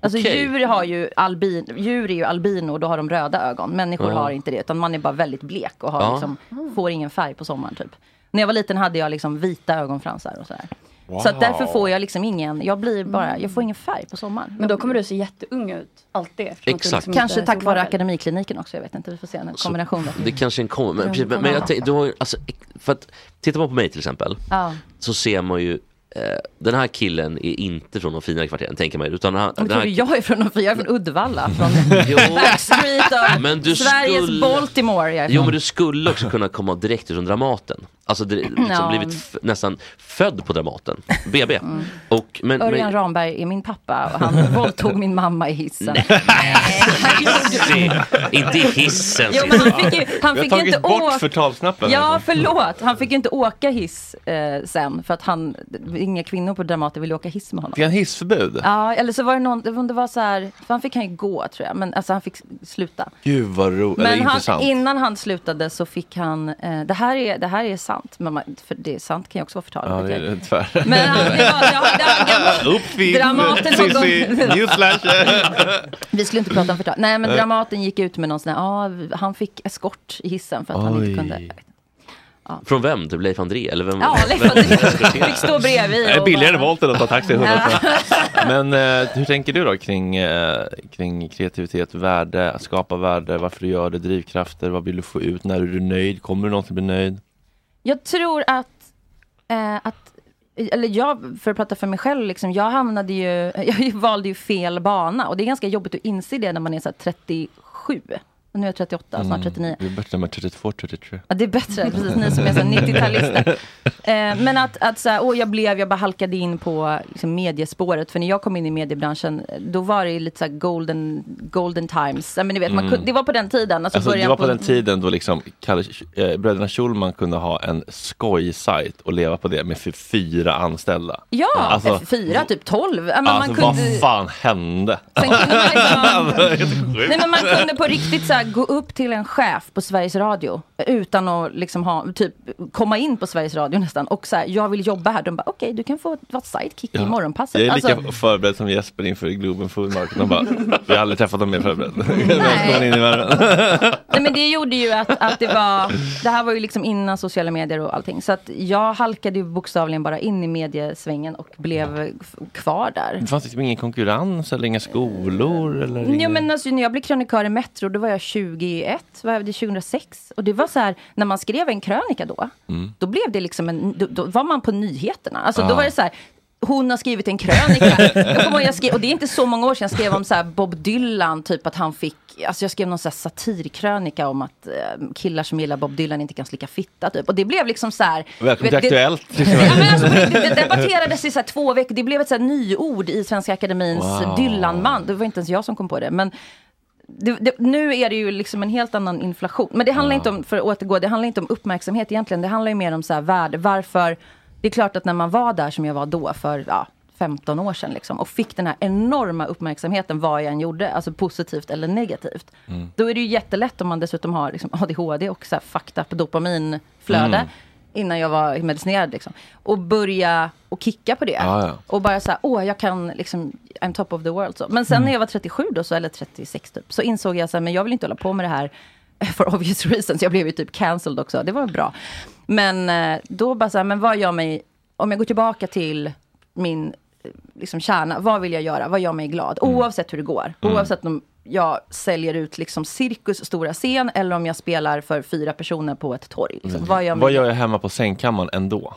Alltså Okej. djur, har ju albin, djur är ju albino och då har de röda ögon. Människor Ja. har inte det. Utan man är bara väldigt blek och har Ja. liksom, får ingen färg på sommaren typ. När jag var liten hade jag liksom vita ögonfransar och sådär. Så att därför får jag liksom ingen, jag blir bara, jag får ingen färg på sommaren. Men då kommer du se jätteung ut, alltid. du Exakt. liksom Kanske tack så vare akademikliniken också, jag vet inte, vi får se en kombination. där. Det kanske är en kom, men, Ja, precis, men, men jag tänk, du har ju, alltså, för att tittar man på mig till exempel Ja. så ser man ju eh, den här killen är inte från de finare kvarteren, tänker man. Utan han, Men den här, jag är från, jag är från Uddevalla, [laughs] från. Backstreet du Sveriges skulle- Baltimore. Jo men du skulle också kunna komma direkt från Dramaten. Alltså det, liksom Ja. blivit f- nästan född på Dramaten. BB. Och, men, Örjan men, Ramberg är min pappa och han [laughs] våldtog min mamma i hissen. se, inte i hissen. Jo, men han fick ju, han fick inte bort åka. förtalsknappen. Ja, förlåt. Han fick ju inte åka hiss eh, sen för att han, inga kvinnor på Dramaten ville åka hiss med honom. Fick han hissförbud? Ja, eller så var det någon, det var- så här, för han fick han ju gå tror jag, men alltså han fick sluta. Gud vad roligt, eller Men han, intressant. innan han slutade så fick han, eh, det, här är, det här är sant, men man, för det är sant kan ju också vara förtal. Ja, det är tvär. Men han, det var, ja, det var, Dramaten var Cissi, [laughs] newsflash. vi skulle inte prata om förtal. Nej men. Dramaten gick ut med någon sån här, ja han fick eskort i hissen för att han Oj. inte kunde. inte. Från vem? Typ Leif André? Eller vem? Ja, Leif André. Fick stå bredvid Det är billigare bara- volt än att ta taxi 100%. Men eh, hur tänker du då kring, eh, kring kreativitet, värde, att skapa värde, varför du gör det, drivkrafter, vad vill du få ut, när är du nöjd, kommer du någonsin bli nöjd? Jag tror att, eh, att eller jag, för att prata för mig själv, liksom, jag hamnade ju, [laughs] jag valde ju fel bana och det är ganska jobbigt att inse det när man är så här 37. Och nu är jag 38, snart 39. Mm, det är bättre med 32, 33. Ja, det är bättre, precis, ni som är så här 90-talister. [laughs] Eh, men att, att så här, åh, jag blev, jag bara halkade in på liksom, mediespåret. För när jag kom in i mediebranschen, då var det lite så golden, golden times. Ja, men ni vet, man Mm. det var på den tiden. Alltså, Alltså, det var på den tiden då liksom Kalle, eh, bröderna Schulman kunde ha en skojsajt och leva på det med fyra anställda. Ja, Alltså, fyra, typ tolv. Alltså man kunde, vad fan hände? Sen kunde man [laughs] liksom-. Nej men man kunde på riktigt så här, gå upp till en chef på Sveriges Radio utan att liksom ha, typ komma in på Sveriges Radio nästan och så här, jag vill jobba här. De bara okej, du kan få vara sidekick i Ja. morgonpasset. Jag är lika Alltså, förberedd som Jesper inför Globen Food Market. De bara, vi har aldrig träffat dem mer förberedd. [laughs] I värmen. [laughs] nej men det gjorde ju att, att det var, det här var ju liksom innan sociala medier och allting. Så att jag halkade ju bokstavligen bara in i mediesvängen och blev kvar där. Det fanns liksom ingen konkurrens eller inga skolor? Eller Jo ingen... men alltså, när jag blev krönikör i Metro, då var jag 21, var det 2006. Och det var så här, när man skrev en krönika då, Mm. då blev det liksom en, då, då var man på nyheterna. Alltså Ah. då var det så här, hon har skrivit en krönika. [laughs] jag kommer ihåg, jag skrev, och det är inte så många år sedan jag skrev om så Bob Dylan, typ att han fick, alltså jag skrev någon så här satirkrönika om att eh, killar som gillar Bob Dylan inte kan slicka fitta typ. Och det blev liksom så här. Välkommen till Aktuellt. Ja, men alltså, det, det debatterades i så två veckor. Det blev ett så här nyord i Svenska Akademins Wow. Dylan-man. Det var inte ens jag som kom på det. Men det, det, nu är det ju liksom en helt annan inflation. Men det handlar inte om, för att återgå, det handlar inte om uppmärksamhet egentligen. Det handlar ju mer om så här värde. Varför? Det är klart att när man var där som jag var då för ja, 15 år sedan liksom, och fick den här enorma uppmärksamheten vad jag än gjorde, alltså positivt eller negativt. Mm. Då är det ju jättelätt om man dessutom har liksom [laughs] ADHD och så här fucked up dopaminflöde. Mm. Innan jag var medicinerad liksom. Och börja och kicka på det. Ja, ja. Och bara så här, åh jag kan liksom, I'm top of the world. Så. Men sen Mm. när jag var 37 då, så, eller 36 typ, så insåg jag så här, men jag vill inte hålla på med det här [laughs] for obvious reasons. Jag blev ju typ cancelled också, det var bra. Men eh, då bara så här, men vad gör mig, om jag går tillbaka till min eh, liksom kärna, vad vill jag göra, vad gör mig glad? Mm. Oavsett hur det går. Oavsett om jag säljer ut liksom cirkus stora scen eller om jag spelar för fyra personer på ett torg. Liksom. Vad gör Vad gör jag hemma på sängkammaren ändå?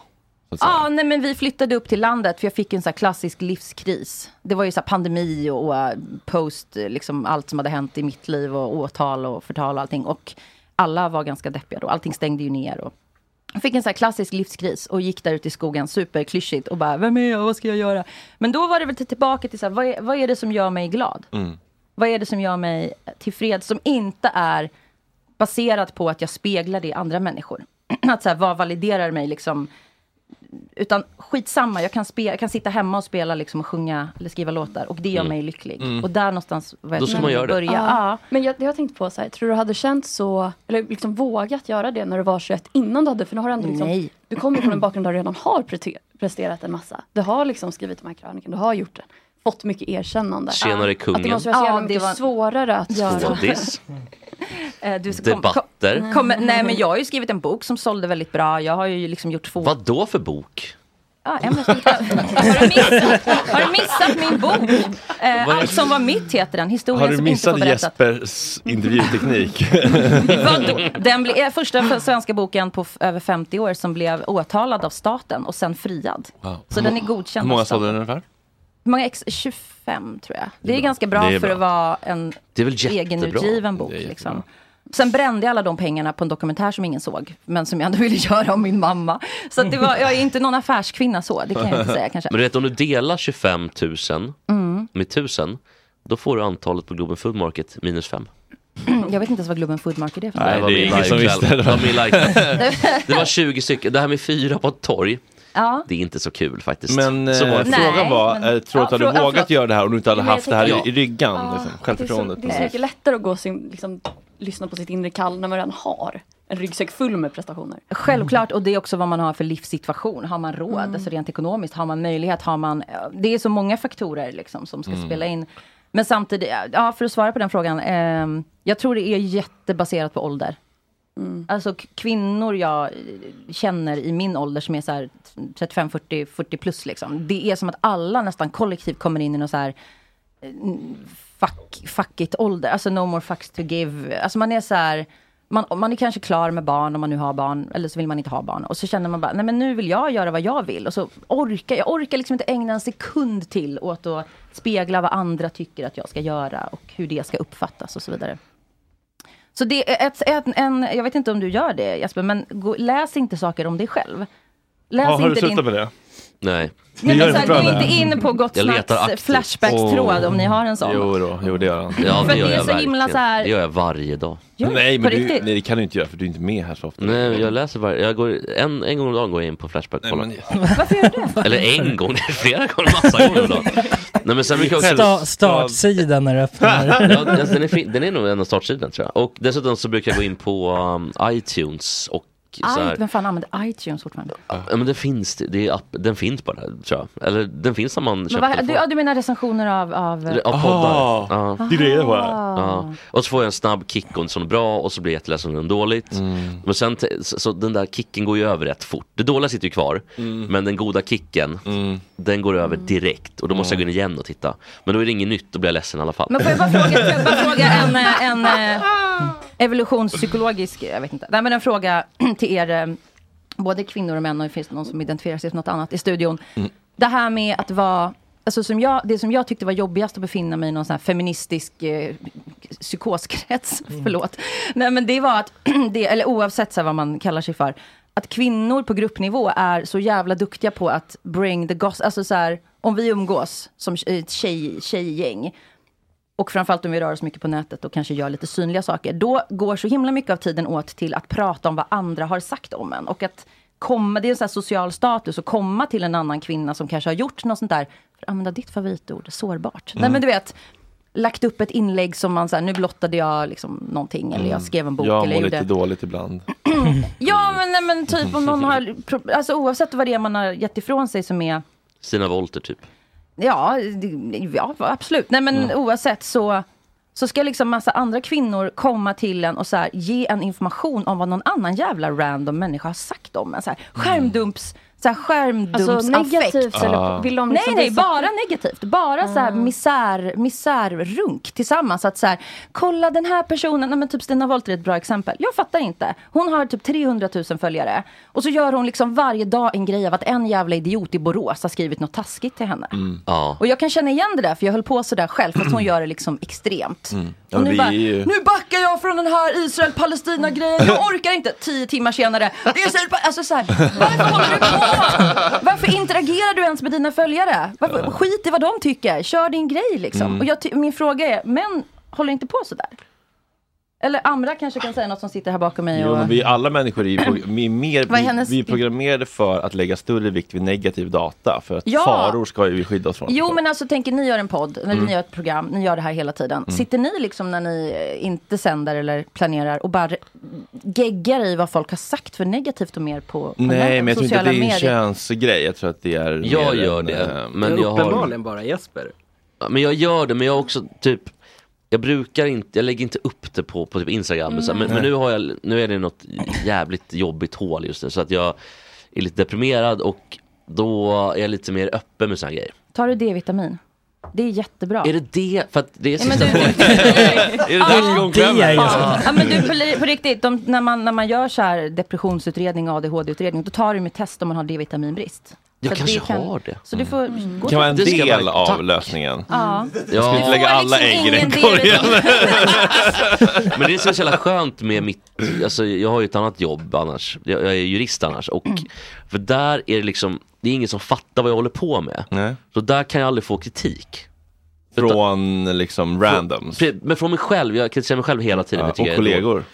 Ja, nej men vi flyttade upp till landet för jag fick en så klassisk livskris. Det var ju så pandemi och, och post, liksom allt som hade hänt i mitt liv och åtal och förtal och allting. Och alla var ganska deppiga då. Allting stängde ju ner. Och jag fick en så klassisk livskris och gick där ute i skogen superklyschigt och bara, vem är jag, vad ska jag göra? Men då var det väl till- tillbaka till så här, vad är, vad är det som gör mig glad? Mm. Vad är det som gör mig tillfreds som inte är baserat på att jag speglar det i andra människor? [clears throat] att så här, vad validerar mig liksom? Utan skitsamma, jag kan, spe, jag kan sitta hemma och spela liksom, och sjunga eller skriva låtar och det gör Mm. mig lycklig. Mm. Och där någonstans var Då ska man göra det. börja. Ja. Ja. Men jag, jag har tänkt på så här, tror du hade känt så, eller liksom vågat göra det när du var 21 innan du hade, för nu har du ändå liksom, Nej. du kommer från en bakgrund där du redan har presterat en massa. Du har liksom skrivit de här krönikorna, du har gjort det. Fått mycket erkännande. Tjenare, Att det kungen. måste vara så jävla Ja, det mycket var- svårare att göra. [laughs] Eh, du, kom, Debatter. Kom, kom, nej men jag har ju skrivit en bok som sålde väldigt bra. Jag har ju liksom gjort två... Vad då för bok? Ja, har, du missat, har du missat min bok? Eh, Allt som var mitt heter den. Historien Har du som inte får missat. Jespers intervjuteknik? [laughs] Den ble, är första svenska boken på över 50 år som blev åtalad av staten och sen friad. Wow. Så den är godkänd Hur många sålde den ungefär? Hur många ex? 25 tror jag. Det är, ganska bra Det är för bra. att vara en Det är väl jättebra. egenutgiven bok. Det är Liksom. Sen brände jag alla de pengarna på en dokumentär som ingen såg. Men som jag ändå ville göra om min mamma. Så att det var, jag är inte någon affärskvinna så. Det kan jag inte säga kanske. Men du vet om du delar 25 000 Mm. med 1000 då får du antalet på Globen Food Market minus 5. [clears throat] Jag vet inte ens vad Globen Food Market är för Nej, det är ingen som visste det. De är like. [laughs] Det var 20 stycken. Det här med fyra på ett torg. Ja. Det är inte så kul faktiskt. Men så var eh. Nej, frågan var, men- eh, tror du att du hade ja, vågat göra det här om du inte hade haft det här i, i ryggan? Ja, liksom, det, är så, självförtroendet. det är så mycket lättare att gå sin, liksom, lyssna på sitt inre kall när man redan har en ryggsäck full med prestationer. Självklart, och det är också vad man har för livssituation. Har man råd, Mm. alltså rent ekonomiskt, har man möjlighet, har man... Det är så många faktorer liksom som ska Mm. spela in. Men samtidigt, ja för att svara på den frågan. ehm, jag tror det är jättebaserat på ålder. Mm. Alltså kvinnor jag känner i min ålder som är så här 35, 40, 40 plus liksom. Det är som att alla nästan kollektivt kommer in i någon så här eh, fuck, fuck it ålder. Alltså no more fucks to give. Alltså man är så här man, man är kanske klar med barn om man nu har barn, eller så vill man inte ha barn. Och så känner man bara, nej men nu vill jag göra vad jag vill. Och så orkar jag orkar liksom inte ägna en sekund till åt att spegla vad andra tycker att jag ska göra och hur det ska uppfattas och så vidare. Så det är ett, ett, en, jag vet inte om du gör det Jesper, men gå, läs inte saker om dig själv. Läs Ja, har du inte slutat din... med det? Nej. Nej, men så här, gå inte in på Gott Jag letar Snacks aktivt. Flashbacks-tråd om ni har en sån. Jo, då, jo det gör han. Ja, För det det gör är jag så himla så här- Det gör jag varje dag. Gör nej, men du, nej, det kan du inte göra för du är inte med här så ofta. Nej, men jag läser varje, jag går, en, en gång om dagen går jag in på Flashback och kollar. Varför gör du det? [laughs] Eller en gång, det är flera gånger, massa gånger om dagen. Nej men sen brukar jag också... Sta- startsidan när du öppnar. [laughs] ja, den, är fin, den är nog en av startsidan tror jag. Och dessutom så brukar jag gå in på um, iTunes och så Aj, här, vem fan använder iTunes fortfarande? Ja men det finns, det det är app, den finns bara tror jag. Eller den finns när man Men köper vad, du, ja, du menar recensioner av... av Av poddar. Ja. Det är det jag Ja. Och så får jag en snabb kick om som är bra och så blir jag jätteledsen om den dåligt. Mm. Men sen, så, så den där kicken går ju över rätt fort. Det dåliga sitter ju kvar. Mm. Men den goda kicken, den går över direkt. Och då måste jag gå in igen och titta. Men då är det inget nytt, då blir jag ledsen i alla fall. Men får jag bara fråga, jag bara fråga en, [laughs] eh, en eh, evolutionspsykologisk, jag vet inte, nej men en fråga [clears throat] till er, eh, både kvinnor och män och det finns någon som identifierar sig som något annat i studion. Det här med att vara, alltså som jag, det som jag tyckte var jobbigast att befinna mig i någon sån här feministisk eh, psykoskrets, [laughs] förlåt. Nej men det var att, [clears throat] det, eller oavsett så här vad man kallar sig för, att kvinnor på gruppnivå är så jävla duktiga på att bring the goss, alltså så här, om vi umgås som ett tjej, tjejgäng, och framförallt om vi rör oss mycket på nätet och kanske gör lite synliga saker, då går så himla mycket av tiden åt till att prata om vad andra har sagt om en. Och att komma, det är en sån här social status, att komma till en annan kvinna som kanske har gjort något sånt där, för att använda ditt favoritord, sårbart. Nej Mm. men du vet, lagt upp ett inlägg som man säger, nu blottade jag liksom någonting, eller jag skrev en bok. Jag eller mår gjorde... lite dåligt ibland. [clears throat] Ja men, nej, men typ om någon [laughs] har, alltså oavsett vad det är man har gett ifrån sig som är Sina volter typ. Ja, ja absolut. Nej men oavsett så, så ska liksom massa andra kvinnor komma till en och så här, ge en information om vad någon annan jävla random människa har sagt om en. Så här, skärmdumps, så här, skärmdumpsaffekt. Alltså, negativt eller Ah. vill de Nej liksom nej, visa- bara negativt. Bara så här misär, misärrunk tillsammans. Att så här, kolla den här personen, nej, men typ Stina Wollter är ett bra exempel. Jag fattar inte. Hon har typ 300 000 följare. Och så gör hon liksom varje dag en grej av att en jävla idiot i Borås har skrivit något taskigt till henne. Ja. Och jag kan känna igen det där, för jag höll på sådär själv, fast hon gör det liksom extremt. Ja, nu vi bara, nu backar jag från den här Israel-Palestina-grejen, jag orkar inte. Tio timmar senare, det är alltså så här, varför håller du på? Varför interagerar du ens med dina följare? Varför, skit i vad de tycker, kör din grej liksom. Mm. Och jag, min fråga är, män håller inte på sådär? Eller Amra kanske kan säga något som sitter här bakom mig. Jo, Och... men vi alla människor är, ju vi är mer, vi, hennes- vi är programmerade för att lägga större vikt vid negativ data. För att Ja. faror ska ju vi skydda oss från. Jo men alltså tänker ni gör en podd, eller Mm. ni gör ett program, ni gör det här hela tiden. Mm. Sitter ni liksom när ni eh, inte sänder eller planerar och bara geggar i vad folk har sagt för negativt och mer på, på Nej, nätet, men jag tror inte att det är en medier? könsgrej. Jag tror att det är Jag gör en, det, eh, men jag har... Uppenbarligen bara Jesper. Men jag gör det, men jag har också typ jag brukar inte, jag lägger inte upp det på, på typ Instagram, så, men, men nu, har jag, nu är det något jävligt jobbigt hål just nu så att jag är lite deprimerad och då är jag lite mer öppen med sådana grejer. Tar du D-vitamin? Det är jättebra. Är det det? För att det är Ja, sista du- [laughs] Är det dags om kvällen? Ja, ja men du, på, på riktigt, de, när, man, när man gör så här depressionsutredning och ADHD-utredning, då tar de ett test om man har D-vitaminbrist. Jag kanske det har det. Så du får Det gå kan vara en till- del av Tack. lösningen. Ja. Jag ska inte lägga alla ägg i den korgen. [laughs] Men det är så jävla skönt med mitt, alltså jag har ju ett annat jobb annars, jag, jag är jurist annars och för där är det liksom, det är ingen som fattar vad jag håller på med. Så där kan jag aldrig få kritik. Från liksom randoms? Pre- Men från mig själv, jag kritiserar mig själv hela tiden. Ja, och kollegor? dålig.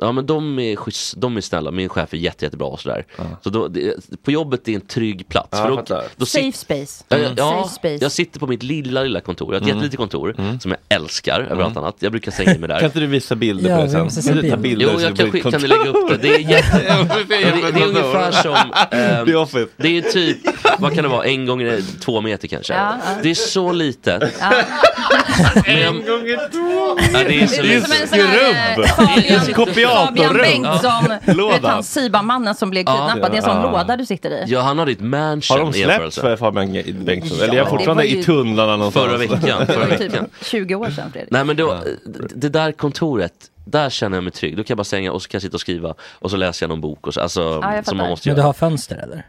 Ja men de är, schysst, de är snälla, min chef är jätte, jättebra och sådär. Så då, det, på jobbet är en trygg plats. Ja, för då, då Safe space. Ja, Mm. ja, Safe space. jag sitter på mitt lilla, lilla kontor. Jag har ett Mm. jättelitet kontor som jag älskar över allt annat. Jag brukar slänga in mig där. Kan inte du visa bilder Ja, på det sen? måste se Kan du ta bild. bilder Jo, jag på kan, kan kontor? du lägga upp det? Det är, [laughs] jätte... Ja, det, är- det är ungefär som... [laughs] ehm, Office. det är typ, vad kan det vara, en gång i två meter kanske. Ja, ja. Det är så litet. Ja. [laughs] En gånger två! Ja, det är så Det är som en sån här, Fabian, Bengtsson, du vet han Siba-mannen som blev Ja. kidnappad. Det är en sån Ja. låda du sitter i. Ja, han har ditt mansion Har de släppt för Fabian Bengtsson? Eller är Ja, jag det fortfarande ju- i tunnlarna någonstans? Förra veckan. Förra var typ veckan. 20 år sedan Fredrik. Nej men då, det där kontoret, där känner jag mig trygg. Då kan jag bara stänga och så kan jag sitta och skriva och så läser jag någon bok. Och så, alltså, jag som fattar. man måste Men göra. du har fönster eller?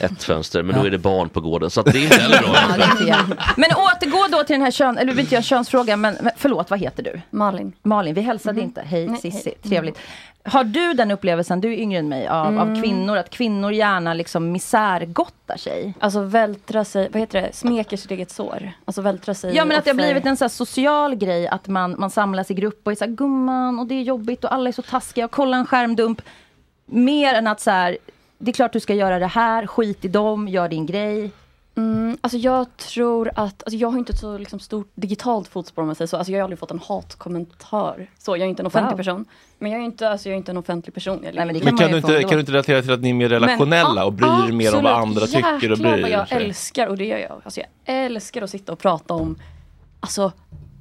Ett fönster, men då är det barn på gården. Så att det är inte heller bra. [laughs] Ja, det är inte jag. Men återgå då till den här kön, eller vi vill inte göra könsfrågan, men, men förlåt, vad heter du? Malin. Malin, vi hälsade inte. Hej Cissi, trevligt. Har du den upplevelsen, du är yngre än mig, av, av Mm. kvinnor, att kvinnor gärna liksom misärgottar sig? Alltså vältra sig, vad heter det, smeker sitt eget sår. Alltså vältra sig Ja men att det har blivit en så här social grej att man, man samlas i grupp och är så här gumman och det är jobbigt och alla är så taskiga och kolla en skärmdump. Mer än att så här, det är klart du ska göra det här, skit i dem, gör din grej. Mm, alltså jag tror att, alltså jag har inte ett så liksom stort digitalt fotspår om man säger så. Alltså jag har aldrig fått en hatkommentar. Så jag är inte en offentlig Wow. person. Men jag är inte, alltså jag är inte en offentlig person. Jag Nej, men Men kan du, inte, kan du inte relatera till att ni är mer relationella Men, och bryr er mer om vad andra tycker och Jäklar bryr vad jag älskar, och det gör jag. Alltså jag älskar att sitta och prata om, alltså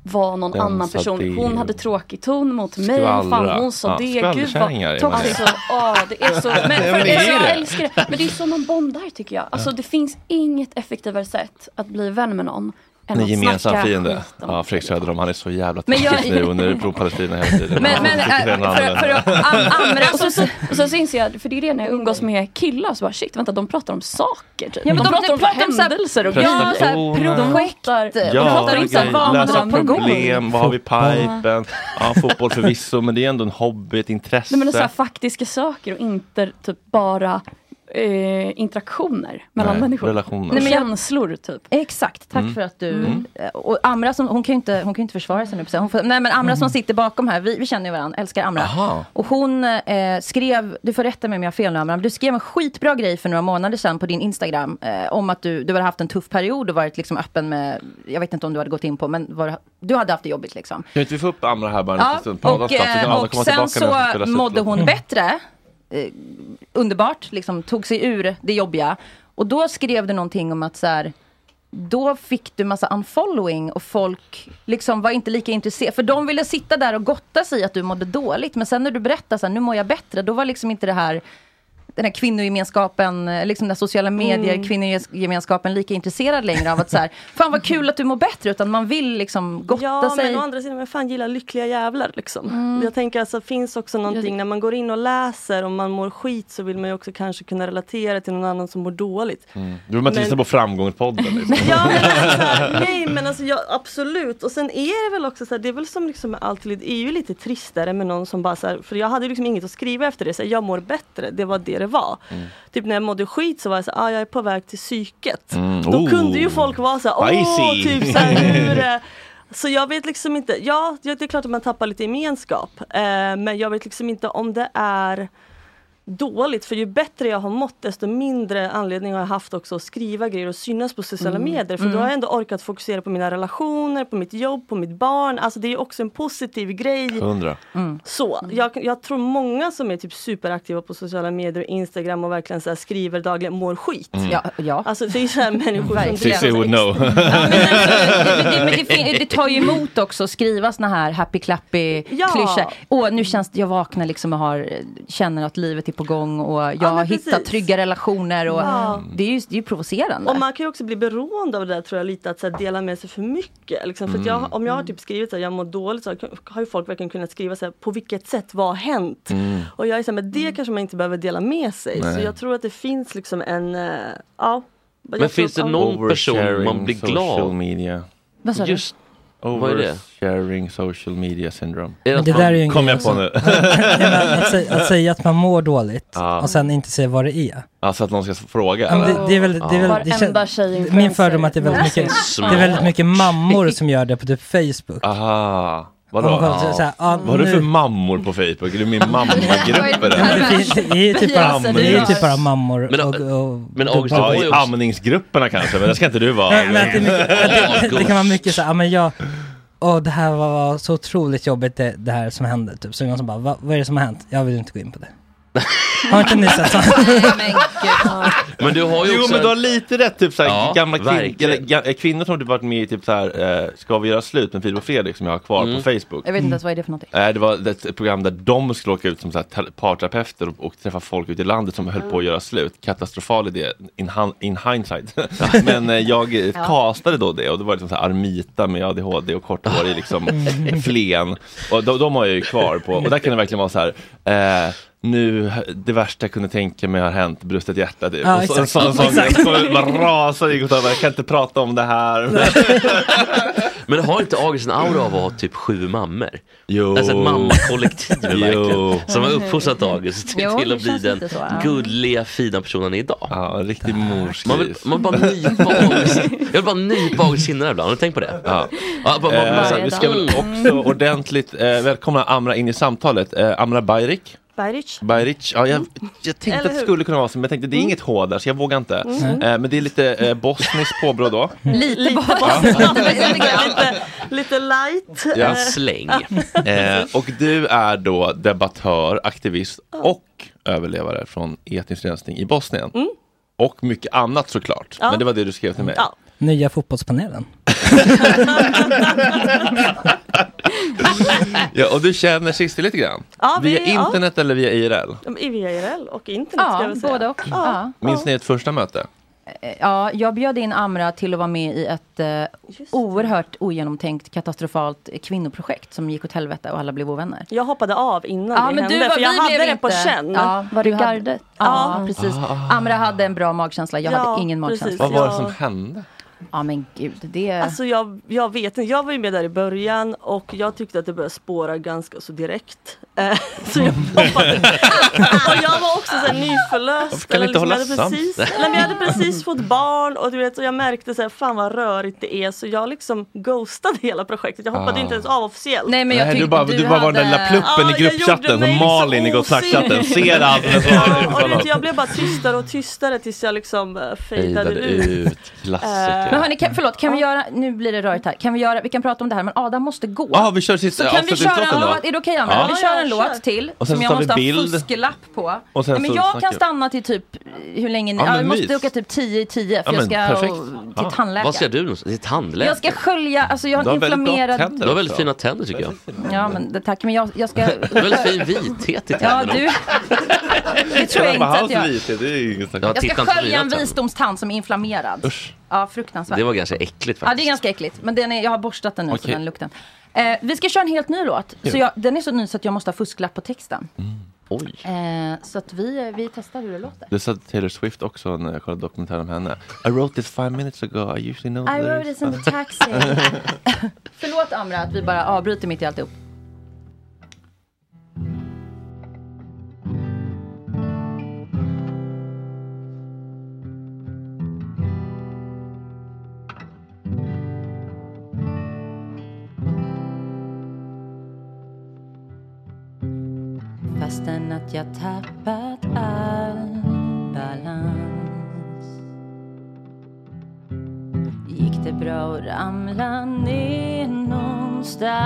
vad någon Densa annan person, det. hon hade tråkig ton mot mig, Skvallra. fan hon sa Ja, det, gud vad, alltså, åh, det är så, [laughs] men, Ja, för men det är jag det. älskar det. Men det är så man bondar tycker jag. Alltså det finns inget effektivare sätt att bli vän med någon än En gemensam snacka fiende. Ja, Fredrik Söderholm, han är så jävla taskig nu under pro-Palestina hela tiden. Men- men, äh, för- för att am- amra- [laughs] och, så, så, och så, så inser jag, för det är det när jag umgås med killar, så bara shit, vänta de pratar om saker typ. Ja, men de, de- pratar om händelser och Ja, grejer. här projekt. pratar- Ja, de pratar om vad man lösa problem, vad har vi pipen? Ja, fotboll förvisso, men det är ändå en hobby, ett intresse. Nej men det är så här faktiska saker och inte typ bara eh, interaktioner mellan Nej, människor. relationer. Nej, men Känslor typ. Exakt, tack Mm. för att du... Mm. Och Amra, som, hon kan ju inte, hon kan ju inte försvara sig nu. Hon får, nej men Amra som sitter bakom här, vi, vi känner ju varandra, älskar Amra. Aha. Och hon eh, skrev, du får rätta mig om jag har fel nu Amra, men du skrev en skitbra grej för några månader sedan på din Instagram. Eh, om att du, du hade haft en tuff period och varit liksom öppen med, jag vet inte om du hade gått in på, men var, du hade haft det jobbigt liksom. Kan inte vi få upp Amra här bara en Ja, liten stund på och, avstånd, så kan eh, alla och komma sen så mådde hon bättre. Eh, underbart, liksom tog sig ur det jobbiga. Och då skrev du någonting om att så här, då fick du massa unfollowing och folk liksom var inte lika intresserade. För de ville sitta där och gotta sig i att du mådde dåligt. Men sen när du berättade så här, nu mår jag bättre, då var liksom inte det här den här kvinnogemenskapen, eh, liksom den sociala medier, Mm. kvinnogemenskapen lika intresserad längre av att så här, [laughs] fan vad kul att du mår bättre, utan man vill liksom gotta Ja, sig. men å andra sidan, vem fan gillar lyckliga jävlar liksom? Mm. Jag tänker alltså, det finns också någonting när man går in och läser och man mår skit så vill man ju också kanske kunna relatera till någon annan som mår dåligt. Mm. Du vill man inte Men- lyssna på Framgångspodden? Liksom. [laughs] Ja, men alltså, [laughs] nej men alltså ja, absolut. Och sen är det väl också så här, det är väl som liksom med allt, det är ju lite tristare med någon som bara så här, för jag hade liksom inget att skriva efter det, så här, jag mår bättre, det var det det var. Typ när jag mådde skit så var jag så ah, jag är på väg till psyket. Mm, Då oh. kunde ju folk vara så åh, Spicy. typ så hur är [laughs] så jag vet liksom inte, ja det är klart att man tappar lite gemenskap. Eh, men jag vet liksom inte om det är dåligt. För ju bättre jag har mått desto mindre anledning har jag haft också att skriva grejer och synas på sociala Mm. medier. För Mm. då har jag ändå orkat fokusera på mina relationer, på mitt jobb, på mitt barn. Alltså det är också en positiv grej. Hundra. Så, jag, jag tror många som är typ superaktiva på sociala medier och Instagram och verkligen så här skriver dagligen mår skit. Mm. Ja, ja. Alltså det är så här människor som Cissi would know. det, det, men det, fin- det tar ju emot också att skriva såna här happy clappy Ja. klyschor. Åh, nu känns det, jag vaknar liksom och har, känner att livet är på gång och jag Ja, har men hittat precis. trygga relationer och Ja. det är ju det är ju provocerande. Och man kan ju också bli beroende av det där tror jag lite att så här, dela med sig för mycket. Liksom. För att jag, Mm. om jag har typ skrivit att jag mår dåligt så har ju folk verkligen kunnat skriva så här, på vilket sätt, vad har hänt? Mm. Och jag är så här, men det kanske man inte behöver dela med sig. Så Nej. jag tror att det finns liksom en, eh, ja. Men finns det någon person man blir glad? media. Vad sa du? Just? Oversharing social media syndrome. Men att det där är ju en Kom jag på nu. [laughs] Ja, att, säga, att säga att man mår dåligt Ja. och sen inte säga vad det är. Alltså att någon ska fråga? Ja, det, det är väl, det är väl, det min fördom är att det är väldigt mycket, det är väldigt mycket mammor som gör det på typ Facebook. Aha. Vadå? Kollar så- här, ja, Vad har du nu- för mammor på Facebook? Är du min mammagrupp [laughs] eller? Det, finns, det är ju typ bara, det är ju typ bara mammor Men- och, och Men August, ja, i amningsgrupperna kanske, men det ska inte du vara. [laughs] Men, men att det, är mycket, att det, det kan vara mycket så här, ja, men jag, åh det här var, var så otroligt jobbigt det, det här som hände. Typ. Så någon som bara, Va, vad är det som har hänt? Jag vill inte gå in på det. Har inte ni sett? [laughs] Men du har ju jo också men en- du har lite rätt, typ såhär, Ja, gamla kvin- eller, ga- kvinnor som har typ varit med i typ såhär, eh, Ska vi göra slut med Filip och Fredrik som jag har kvar Mm. på Facebook. Jag vet inte ens vad är det för någonting. Eh, Det var ett program där de skulle åka ut som så här te- parterapeuter och, och träffa folk ute i landet som höll på att göra slut. Katastrofal idé in, han- in hindsight. [laughs] [laughs] Men eh, jag eh, Ja. castade då det och det var liksom så här Armita med ADHD och korthårig liksom Flen. Och de, de har jag ju kvar på och där kan det verkligen vara så här eh, nu, det värsta jag kunde tänka mig har hänt, brustet hjärta. Typ. Ja, och så, en exakt. sån, sån. Så bara rasar sa, jag kan inte prata om det här. [laughs] Men har inte August en aura av att ha typ sju mammor? Jo. Alltså ett mammakollektiv [laughs] verkligen. Som har uppfostrat August till, Jo, till att bli den så, ja. gulliga, fina personen idag. Ja, en riktig morsgris. Man vill, man vill bara nypa August. [laughs] Jag vill bara nypa August kinder ibland. Har du tänkt på det? Ja. Ja, bara, bara, Eh, här, vi ska väl också ordentligt eh, välkomna Amra in i samtalet. Eh, Amra Bayrik. Berich. Bayric, ja, jag, jag tänkte att det skulle kunna vara så, men jag tänkte det är inget H där så jag vågar inte. Mm. Eh, men det är lite eh, bosniskt påbrå då. [laughs] Lite bara. [laughs] lite, lite light. Ja. Eh, Släng. Eh, och du är då debattör, aktivist och överlevare från etnisk rensning i Bosnien. Och mycket annat såklart. Ja. Men det var det du skrev till mig. Ja. Nya fotbollspanelen. [laughs] Ja, och du känner Cissi lite grann? Ja, vi- via ja. internet eller via IRL? Via IRL och internet ska Ja, jag väl säga. både och. Ja. Minns ni ett första möte? Eh, Ja, jag bjöd in Amra till att vara med i ett eh, oerhört ogenomtänkt katastrofalt kvinnoprojekt som gick åt helvete och alla blev ovänner. Jag hoppade av innan Ja, det men hände du var- för jag vi hade det på inte- känn. Ja, Var du gardet? Ja, Ja. precis. Ah. Amra hade en bra magkänsla, jag Ja, hade ingen precis. magkänsla. Vad var det som hände? Ja men gud, det... Alltså jag, jag vet inte, jag var ju med där i början och jag tyckte att det började spåra ganska så direkt. Eh, [laughs] så jag hoppade. [laughs] och jag var också så här nyförlöst. Kan ni inte liksom, hålla jag, hade precis, nej, men jag hade precis fått barn och, du vet, och jag märkte så här, fan vad rörigt det är så jag liksom ghostade hela projektet. Jag hoppade Ah. inte ens av officiellt. Nej, men Nej, du bara, du bara var den där lilla pluppen Ja, i jag gruppchatten som Malin i Gott Snack-chatten. Ser allt men så Ja, och du vet, jag blev bara tystare och tystare tills jag liksom uh, fejdade Fejdade ut. ut. Klassiker. Men hörni, kan, förlåt, kan vi göra, nu blir det rörigt här, kan vi göra, vi kan prata om det här men Adam måste gå. Ja, vi kör sista Så kan vi köra en avslutningslåten då? låt, är det okej Amra? Ja. Vi kör en Ja, låt kör. till Och sen som så jag tar vi måste ha bild. fusklapp på. Och sen Nej, men så jag snackar kan vi. stanna till typ, hur länge ni, Ja, ja, men jag måste mys. åka typ 10 i 10 för Ja, jag men ska perfekt. och, till tandläkare. Vad ska du någonstans? Till tandläkare? Jag ska skölja, alltså jag har en inflammerad... Du har väldigt fina tänder tycker jag. Ja men det, tack, men jag, jag ska... Du har väldigt fin vithet i Ja tänderna. du, det tror jag inte att jag... det är ju inget snack. Ja, Jag ska skölja en visdomstand som är inflammerad. Ja, fruktansvärt. Det var ganska äckligt Ja, faktiskt. det är ganska äckligt. Men den är, jag har borstat den nu, så Okej. den lukten. Eh, vi ska köra en helt ny låt. Så Ja. jag, den är så ny så att jag måste ha fusklapp på texten. Oj. Eh, så att vi, vi testar hur det låter. Det sa Taylor Swift också när jag kollade dokumentären om henne. I wrote this five minutes ago, I usually know I wrote lyrics." this in the taxi. [laughs] Förlåt Amra att vi bara avbryter mitt i alltihop. Fastän att jag tappat all balans. Gick det bra att ramla ner någonstans?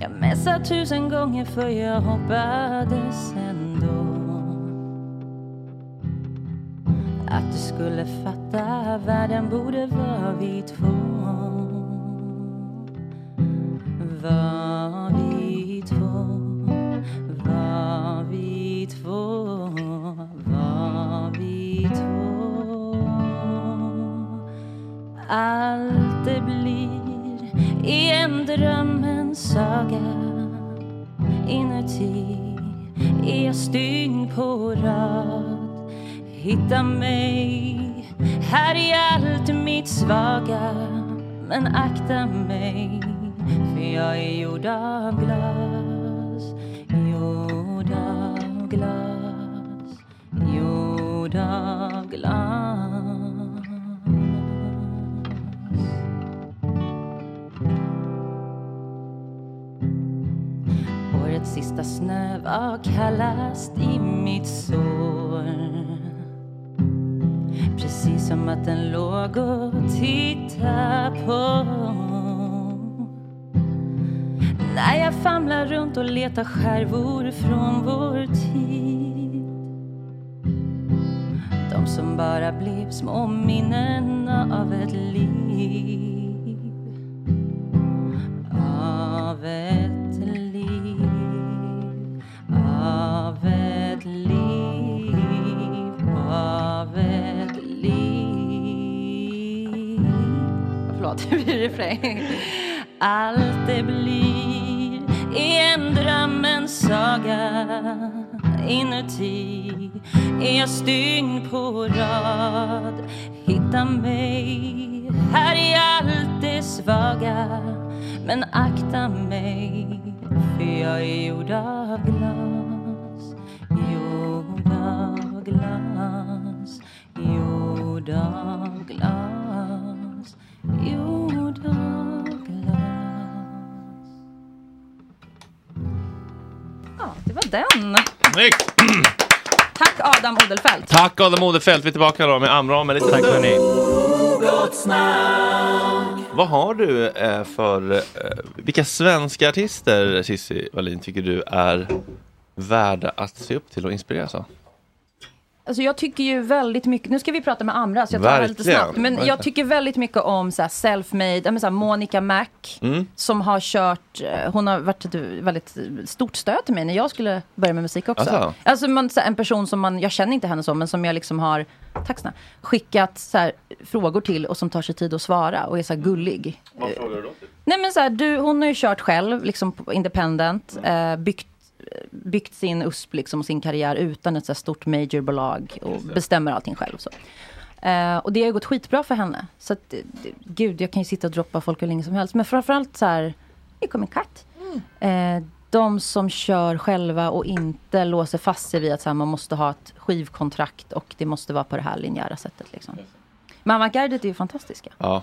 Jag messade tusen gånger för jag hoppades ändå Att du skulle fatta världen borde vara vi två var Allt det blir i en drömmens saga. Inuti är jag stygn på rad. Hitta mig här i allt mitt svaga. Men akta mig, för jag är gjord av glas. Gjord av glas, gjord av glas. Sista snö var kallast i mitt sår. Precis som att den låg och tittade på. När jag famlar runt och letar skärvor från vår tid. De som bara blev små minnen av ett liv. Förlåt, det blir refräng. Allt det blir är en drömmens saga Inuti. Är jag stygn på rad? Hitta mig här i allt det svaga. Men akta mig för jag är gjord av glas. Gjord av glas. Gjord av glas. Ja, det var den. Snyggt! Tack Adam Odelfelt. Tack Adam Odefelt. Vi är tillbaka då med Amram med lite Tack hörni. Vad har du eh, för, eh, vilka svenska artister Cissi Wallin tycker du är värda att se upp till och inspireras av? Alltså jag tycker ju väldigt mycket, nu ska vi prata med andra så jag tar det lite snabbt. Men verkligen. jag tycker väldigt mycket om så här self-made, så här Monica Mac. Mm. Som har kört, eh, hon har varit ett väldigt stort stöd till mig när jag skulle börja med musik också. Alltså? Alltså man, så här, en person som man, jag känner inte henne så, men som jag liksom har, tack snälla, skickat så här, frågor till och som tar sig tid att svara och är så här gullig. Vad frågar du då? Nej men så här, du, hon har ju kört själv, liksom på independent, eh, byggt, byggt sin USP liksom, och sin karriär utan ett så här stort majorbolag och bestämmer allting själv. Så. Eh, och det har ju gått skitbra för henne. Så att, det- det- gud, jag kan ju sitta och droppa folk hur länge som helst. Men framförallt så här, kommer en katt. Eh, de som kör själva och inte låser fast sig vid att så här, man måste ha ett skivkontrakt och det måste vara på det här linjära sättet. Liksom. Men avantgardet är ju fantastiska. Ja,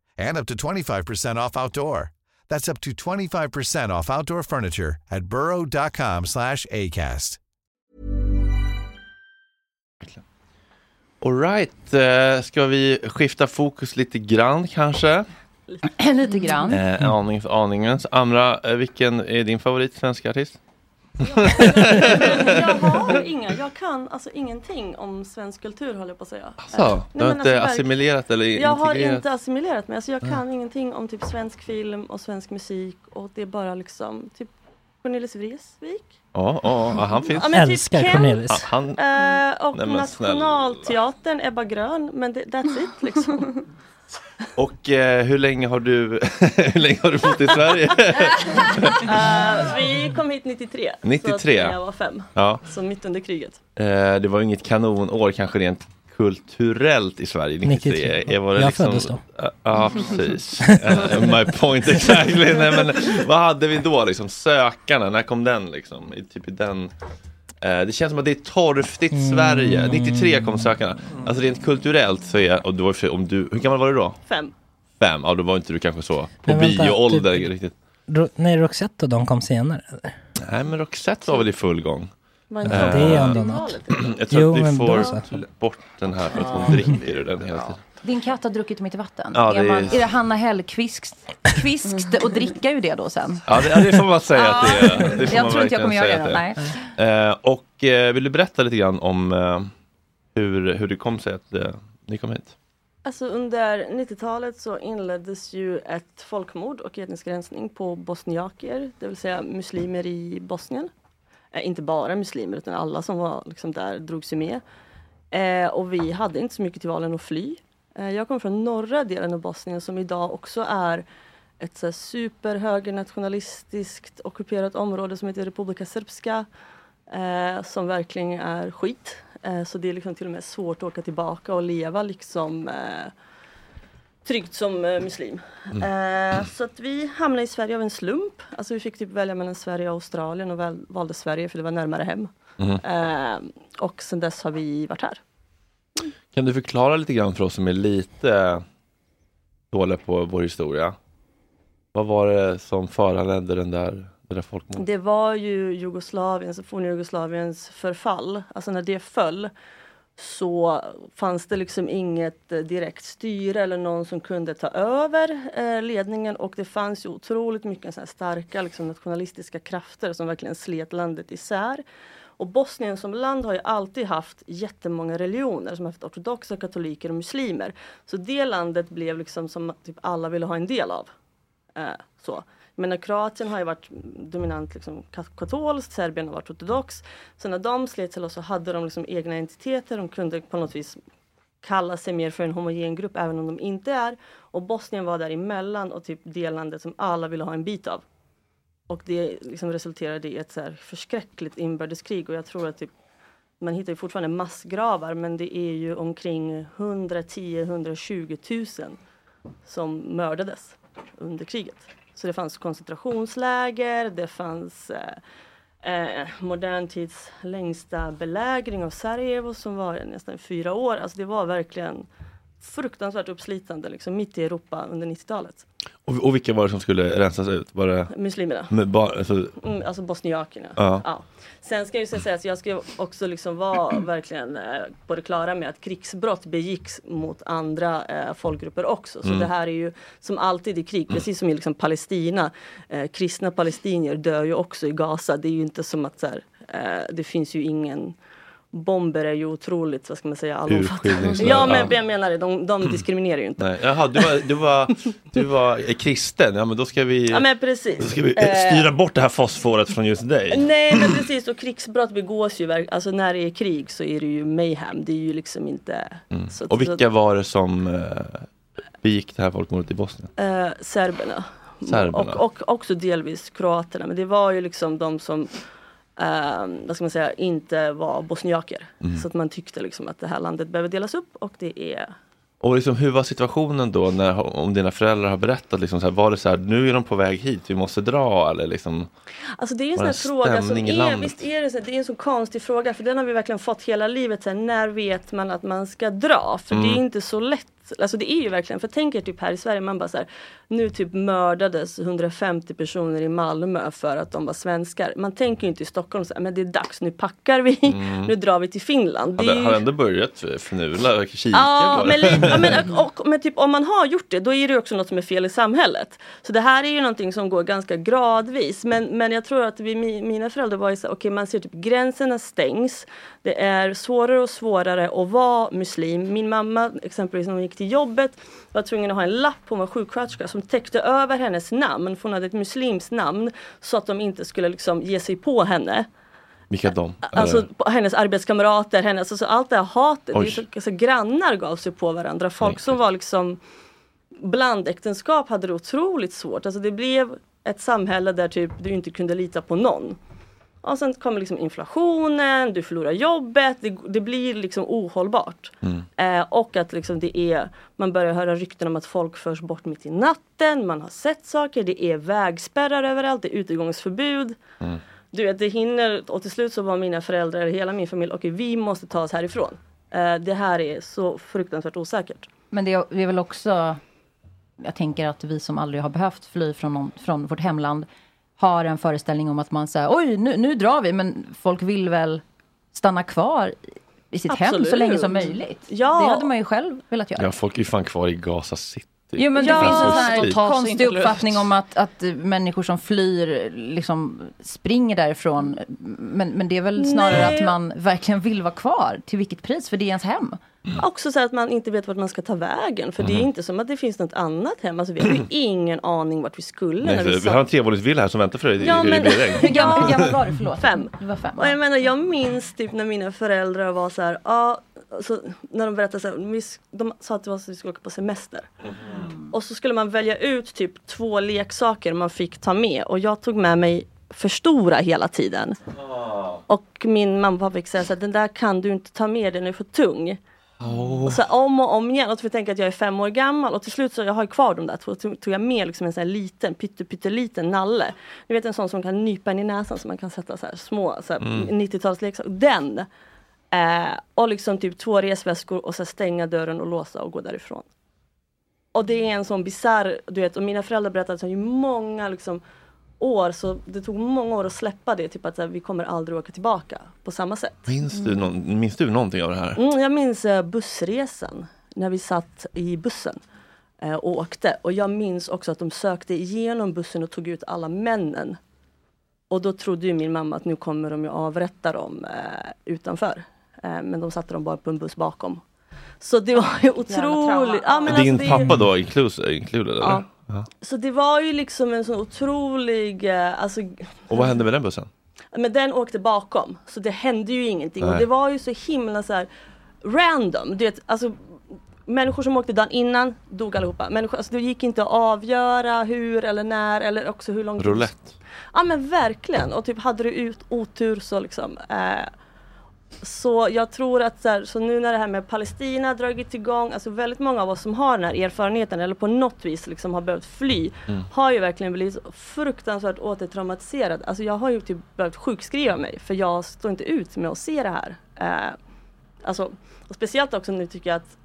and up to 25% off outdoor. That's up to 25% off outdoor furniture at burrow.com slash ACAST. Alright, eh, ska vi skifta fokus lite grann kanske? Lite grann. Eh, aning aningens. Amra, eh, vilken är din favorit svenska artist? Jag [laughs] har inga, jag kan alltså ingenting om svensk kultur håller jag på att säga. Så, Eh, du har inte verk- assimilerat eller Jag har integrerat? inte assimilerat mig, alltså jag kan Ja. ingenting om typ svensk film och svensk musik och det är bara liksom typ Cornelis Vreeswijk. Ja, ja, ja, han finns. Ja, men typ Älskar Kent. Cornelis. Ja, han, Eh, och Nej. Nationalteatern, Ebba Grön, men det, that's it liksom. [laughs] [laughs] och eh, hur länge har du [laughs] hur länge har du bott i Sverige? [laughs] Eh, vi kom hit 93. Så 93. att jag var fem. Ja. Så mitt under kriget. Eh, det var inget kanonår kanske rent kulturellt i Sverige 93. 93. Eh, var det Jag liksom, föddes då. Ja, Ja, precis. Eh, My point exactly. Nej, men, vad hade vi då liksom? Sökarna, när kom den liksom? I, typ i den det känns som att det är torftigt. Sverige. 93 kom Sökarna. Alltså rent kulturellt så är, och då om du, hur gammal var du då? Fem. Fem? Ja, då var inte du kanske så på Men bioålder typ- riktigt. Ro- nej, Roxette och de kom senare. eller? Nej, men Roxette var väl i full gång. Eh, inte Det är ändå något. [clears throat] Jag tror Jo, att vi men får bra så. bort den här för att hon dricker ur den hela tiden. Din katt har druckit mitt vatten. Ja, det är, är- man, är det Hanna Hellquist kvist och dricka ur det då sen? Ja, det, det får man säga att det är. Det Jag tror inte jag kommer göra det. Nej. Eh, och eh, vill du berätta lite grann om eh, hur, hur det kom sig att eh, ni kom hit? Alltså under 90-talet så inleddes ju ett folkmord och etnisk rensning på bosniaker, det vill säga muslimer i Bosnien. Eh, inte bara muslimer utan alla som var liksom där drogs ju med. Eh, och vi hade inte så mycket till valen att fly. Eh, jag kommer från norra delen av Bosnien som idag också är ett så här superhögernationalistiskt ockuperat område som heter Republika Srpska. Eh, som verkligen är skit. Eh, så det är liksom till och med svårt att åka tillbaka och leva liksom eh, tryggt som eh, muslim. Eh, så att vi hamnade i Sverige av en slump. Alltså vi fick typ välja mellan Sverige och Australien och väl, valde Sverige för det var närmare hem. Mhm. Eh, och sen dess har vi varit här. Kan du förklara lite grann för oss som är lite dåliga på vår historia? Vad var det som föranledde den där, det där folkmordet? Det var ju Jugoslaviens, forna Jugoslaviens förfall. Alltså när det föll så fanns det liksom inget eh, direkt styre eller någon som kunde ta över eh, ledningen och det fanns ju otroligt mycket så här starka liksom, nationalistiska krafter som verkligen slet landet isär. Och Bosnien som land har ju alltid haft jättemånga religioner som har haft ortodoxa, katoliker och muslimer. Så det landet blev liksom som typ alla ville ha en del av. Eh, så. Men Kroatien har ju varit dominant liksom, katolskt, Serbien har varit ortodox. Så när de slet sig loss så hade de liksom egna entiteter. De kunde på något vis kalla sig mer för en homogen grupp även om de inte är. Och Bosnien var däremellan och typ det landet som alla ville ha en bit av. Och det liksom resulterade i ett så här förskräckligt inbördeskrig och jag tror att typ, man hittar ju fortfarande massgravar men det är ju omkring 110-120 000 som mördades under kriget. Så det fanns koncentrationsläger, det fanns eh, eh, modern tids längsta belägring av Sarajevo som var nästan fyra år. Alltså det var verkligen fruktansvärt uppslitande liksom, mitt i Europa under 90-talet. Och, och vilka var det som skulle rensas ut? Var det Muslimerna. med bara, alltså, Mm, alltså bosniakerna. Ja. Sen ska jag ju säga att jag ska också liksom vara [clears throat] verkligen eh, på det klara med att krigsbrott begicks mot andra eh, folkgrupper också. Så Mm. det här är ju som alltid i krig, precis som i liksom Palestina. Eh, kristna palestinier dör ju också i Gaza. Det är ju inte som att så här, eh, det finns ju ingen Bomber är ju otroligt, vad ska man säga, allomfattande. Ja men ja. jag menar det, de, de diskriminerar ju inte. nej. Jaha, du var, du, var, [laughs] du var kristen, ja men då ska vi, Ja men precis. då ska vi eh, Eh, styra bort det här fosforet från just dig. Nej men [clears throat] precis och krigsbrott begås ju, alltså när det är krig så är det ju mayhem. Det är ju liksom inte Mm. så, Och vilka var det som eh, begick det här folkmordet i Bosnien? eh, serberna. Serberna. Och, och också delvis kroaterna. Men det var ju liksom de som eh, vad ska man säga, inte var bosniaker. Mm. Så att man tyckte liksom att det här landet behöver delas upp och det är Och liksom, hur var situationen då när, om dina föräldrar har berättat? Liksom så här, var det så här, nu är de på väg hit, vi måste dra eller liksom? Alltså det är en sån det här fråga som är, visst är det så, det är en så konstig fråga för den har vi verkligen fått hela livet. Så här, när vet man att man ska dra? För det Mm. är inte så lätt. Alltså det är ju verkligen, för tänk er typ här i Sverige, man bara så här, nu typ mördades 150 personer i Malmö för att de var svenskar. Man tänker ju inte i Stockholm så här, men det är dags, nu packar vi, Mm. nu drar vi till Finland. Det Hade, ju- har ändå börjat fnula kika Ja, men, ja, men, [laughs] och, och, men typ om man har gjort det då är det också något som är fel i samhället. Så det här är ju någonting som går ganska gradvis. Men, men jag tror att vi, mi- mina föräldrar var ju så okej man ser typ gränserna stängs. Det är svårare och svårare att vara muslim. Min mamma exempelvis när hon gick till jobbet var tvungen att ha en lapp, hon var sjuksköterska, som täckte över hennes namn. För hon hade ett muslimskt namn. Så att de inte skulle liksom ge sig på henne. Vilka de? Alltså hennes arbetskamrater, hennes, alltså allt det här hatet. Det så, alltså, grannar gav sig på varandra. Folk som var liksom blandäktenskap hade det otroligt svårt. Alltså det blev ett samhälle där typ du inte kunde lita på någon. Och sen kommer liksom inflationen, du förlorar jobbet, det, det blir liksom ohållbart. Eh, och att liksom det är, man börjar höra rykten om att folk förs bort mitt i natten, man har sett saker, det är vägspärrar överallt, det är utegångsförbud. Du vet, det hinner och till slut så var mina föräldrar, hela min familj, okej vi måste ta oss härifrån. Eh, det här är så fruktansvärt osäkert. Men det är, det är väl också, jag tänker att vi som aldrig har behövt fly från, någon, från vårt hemland har en föreställning om att man säger oj nu, nu drar vi men folk vill väl stanna kvar i sitt hem så Absolut. länge som möjligt. Ja. Det hade man ju själv velat göra. Ja, folk är fan kvar i Gaza City. Jo men det Ja, finns en sån här konstig uppfattning om att, att människor som flyr liksom springer därifrån. Men, men det är väl snarare Nej. att man verkligen vill vara kvar. Till vilket pris? För det är ens hem. Också så att man inte vet vart man ska ta vägen. För det är Mhm. inte som att det finns något annat hem. Alltså, vi har ju ingen aning vart vi skulle. Nej, när vi vi har en trevåningsvilla här som väntar för dig Ja, i, men- i Bredäng. [laughs] Hur gammal, hur [laughs] gammal var du? Förlåt. Fem. Du var fem. Och jag menar jag minns typ när mina föräldrar var så här, ja, så när de berättade så här, de sa att det var så att vi skulle åka på semester. Och så skulle man välja ut typ två leksaker man fick ta med och jag tog med mig för stora hela tiden. Och min mamma och pappa fick säga så här, den där kan du inte ta med, den är för tung. Och så om och om igen och så får jag tänka att jag är fem år gammal och till slut så jag har kvar de där två. Tog tog jag med liksom en sån här liten pytte, pytteliten nalle. Ni vet en sån som kan nypa en i näsan som man kan sätta så här små så här, Mm. 90-talsleksaker. Den! Eh, och liksom typ två resväskor och så stänga dörren och låsa och gå därifrån. Och det är en sån bisarr, du vet, och mina föräldrar berättade att det är många liksom år, så det tog många år att släppa det, typ att så här, vi kommer aldrig åka tillbaka på samma sätt. Minns du, någon, minns du någonting av det här? Mm, jag minns eh, bussresan när vi satt i bussen eh, och åkte. Och jag minns också att de sökte igenom bussen och tog ut alla männen. Och då trodde ju min mamma att nu kommer de ju avrätta dem eh, utanför. Eh, men de satte dem bara på en buss bakom. Så det var ju otroligt. Ja, men Din alltså det- pappa då, included, included eller? Ja. Ja. Så det var ju liksom en sån otrolig, eh, alltså Och vad hände med den bussen? men den åkte bakom, så det hände ju ingenting. Och det var ju så himla så här random. Du vet, alltså, människor som åkte dagen innan dog allihopa. Människor, alltså, det gick inte att avgöra hur eller när eller också hur långt Roulette. Ja men verkligen. Och typ hade du ut otur så liksom. Eh, så jag tror att så, här, så nu när det här med Palestina dragit igång, alltså väldigt många av oss som har den här erfarenheten eller på något vis liksom har behövt fly, Mm. har ju verkligen blivit fruktansvärt återtraumatiserad. Alltså jag har ju typ behövt sjukskriva mig för jag står inte ut med att se det här. Eh, alltså, och speciellt också nu tycker jag att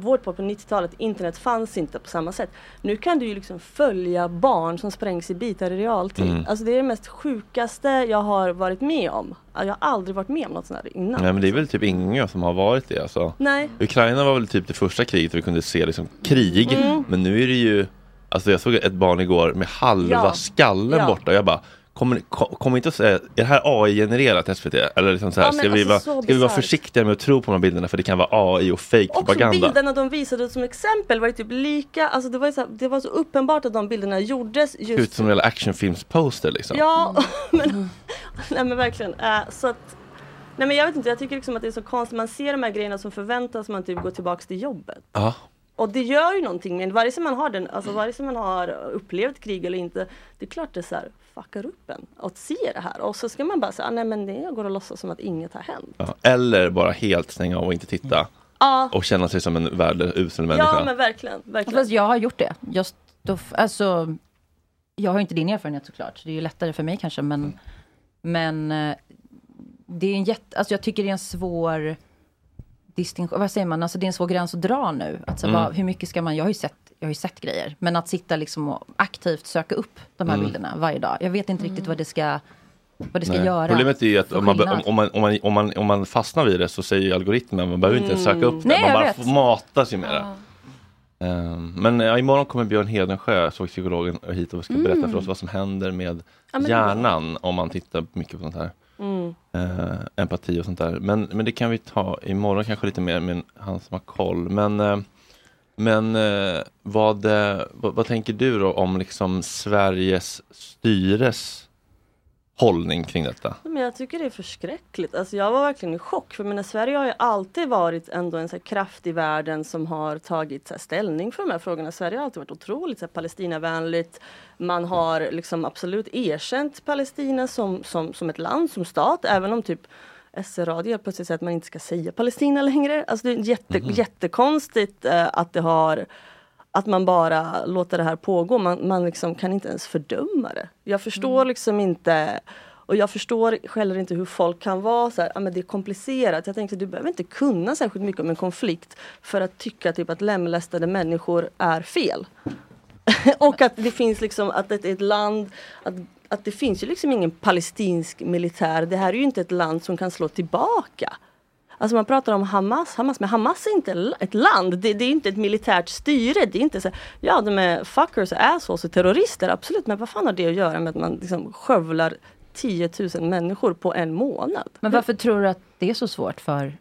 vårt på 90-talet, internet fanns inte på samma sätt. Nu kan du ju liksom följa barn som sprängs i bitar i realtid. Mm. Alltså det är det mest sjukaste jag har varit med om. Jag har aldrig varit med om något sånt här innan. Nej men det är väl typ ingen som har varit det alltså. Nej. Ukraina var väl typ det första kriget vi kunde se liksom krig. Mm. Men nu är det ju Alltså jag såg ett barn igår med halva Ja. skallen Ja. borta jag bara Kommer kom, kom inte att säga, är det här AI-genererat SVT? Eller liksom så här, Ja, ska, vi alltså vara, så ska vi vara försiktiga med att tro på de här bilderna för det kan vara AI och fake Också propaganda? bilderna de visade som exempel var ju typ lika, alltså det var, ju så här, det var så uppenbart att de bilderna gjordes Ser ut just som en actionfilmsposter liksom. Ja, [laughs] men, nej men verkligen. Eh, så att, nej men jag vet inte, jag tycker liksom att det är så konstigt. Man ser de här grejerna som förväntas man typ gå tillbaks till jobbet. Ja. Och det gör ju någonting med vare sig man har den, alltså vare sig man har upplevt krig eller inte. Det är klart det så här fuckar upp en att se det här. Och så ska man bara säga, "Ah, nej men det går att låtsas som att inget har hänt. Ja. Eller bara helt stänga av och inte titta. Ja, Och känna sig som en värdelös människa. ja men verkligen. verkligen. Fast jag har gjort det. Just då, alltså, jag har ju inte din erfarenhet såklart. Så det är ju lättare för mig kanske. Men, men eh, det är en jätte, alltså jag tycker det är en svår distinktion. Vad säger man? Alltså det är en svår gräns att dra nu. Att så, Mm. vad, hur mycket ska man, jag har ju sett jag har ju sett grejer. Men att sitta liksom och aktivt söka upp de här Mm. bilderna varje dag. Jag vet inte riktigt vad det ska, vad det ska Nej. göra. Problemet är ju att om man, om, man, om, man, om, man, om man fastnar vid det så säger ju algoritmen, man behöver inte ens söka upp det. Nej, man jag bara vet. får matas ju med det. Ehm, men ja, imorgon kommer Björn Hedensjö, såg psykologen, hit och ska berätta Mm. för oss vad som händer med Ja, hjärnan om man tittar mycket på sånt här. Mm. Eh, empati och sånt där. Men, men det kan vi ta imorgon kanske lite mer med han som har koll. Men, eh, men eh, vad, eh, vad, vad tänker du då om liksom Sveriges styres hållning kring detta? Men jag tycker det är förskräckligt. Alltså jag var verkligen i chock. För menar, Sverige har ju alltid varit ändå en så kraft i världen som har tagit här ställning för de här frågorna. Sverige har alltid varit otroligt så här Palestinavänligt. Man har liksom absolut erkänt Palestina som, som, som ett land, som stat. Även om typ SR-radio helt plötsligt säger att man inte ska säga Palestina längre. Alltså det är jätte, Mhm. jättekonstigt eh, att det har att man bara låter det här pågå. Man, man liksom kan inte ens fördöma det. Jag förstår liksom inte och jag förstår heller inte hur folk kan vara så här, ah, men det är komplicerat. Jag tänkte du behöver inte kunna särskilt mycket om en konflikt för att tycka typ att lemlästade människor är fel. [laughs] och att det finns liksom att det är ett land att, att det finns ju liksom ingen palestinsk militär. Det här är ju inte ett land som kan slå tillbaka. Alltså man pratar om Hamas, Hamas men Hamas är inte ett land. Det, det är inte ett militärt styre. Det är inte så, ja de är fuckers och assholes och terrorister absolut men vad fan har det att göra med att man liksom skövlar 10 000 människor på en månad? Men varför tror du att det är så svårt för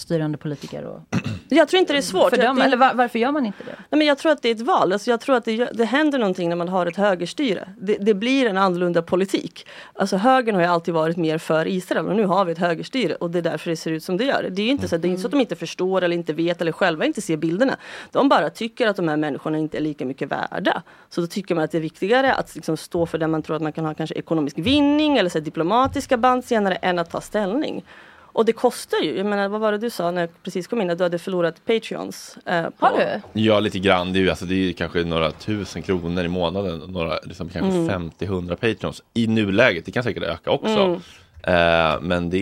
styrande politiker? Och... [clears throat] Jag tror inte det är svårt. För Jag- dem, det- eller var, varför gör man inte det? Nej, men jag tror att det är ett val. Alltså jag tror att det, det händer någonting när man har ett högerstyre. Det, det blir en annorlunda politik. Alltså högern har ju alltid varit mer för Israel och nu har vi ett högerstyre och det är därför det ser ut som det gör. Det är ju inte så, det är inte så att de inte förstår eller inte vet eller själva inte ser bilderna. De bara tycker att de här människorna inte är lika mycket värda. Så då tycker man att det är viktigare att liksom stå för det man tror att man kan ha kanske ekonomisk vinning eller så diplomatiska band senare än att ta ställning. Och det kostar ju. Jag menar, vad var det du sa när jag precis kom in? Att du hade förlorat Patreons. Eh, på... Har du? Ja, lite grann. Det är ju alltså, det är ju kanske några tusen kronor i månaden. Några, liksom, kanske Mm. 50-100 patrons i nuläget. Det kan säkert öka också. Mm. Eh, men, det,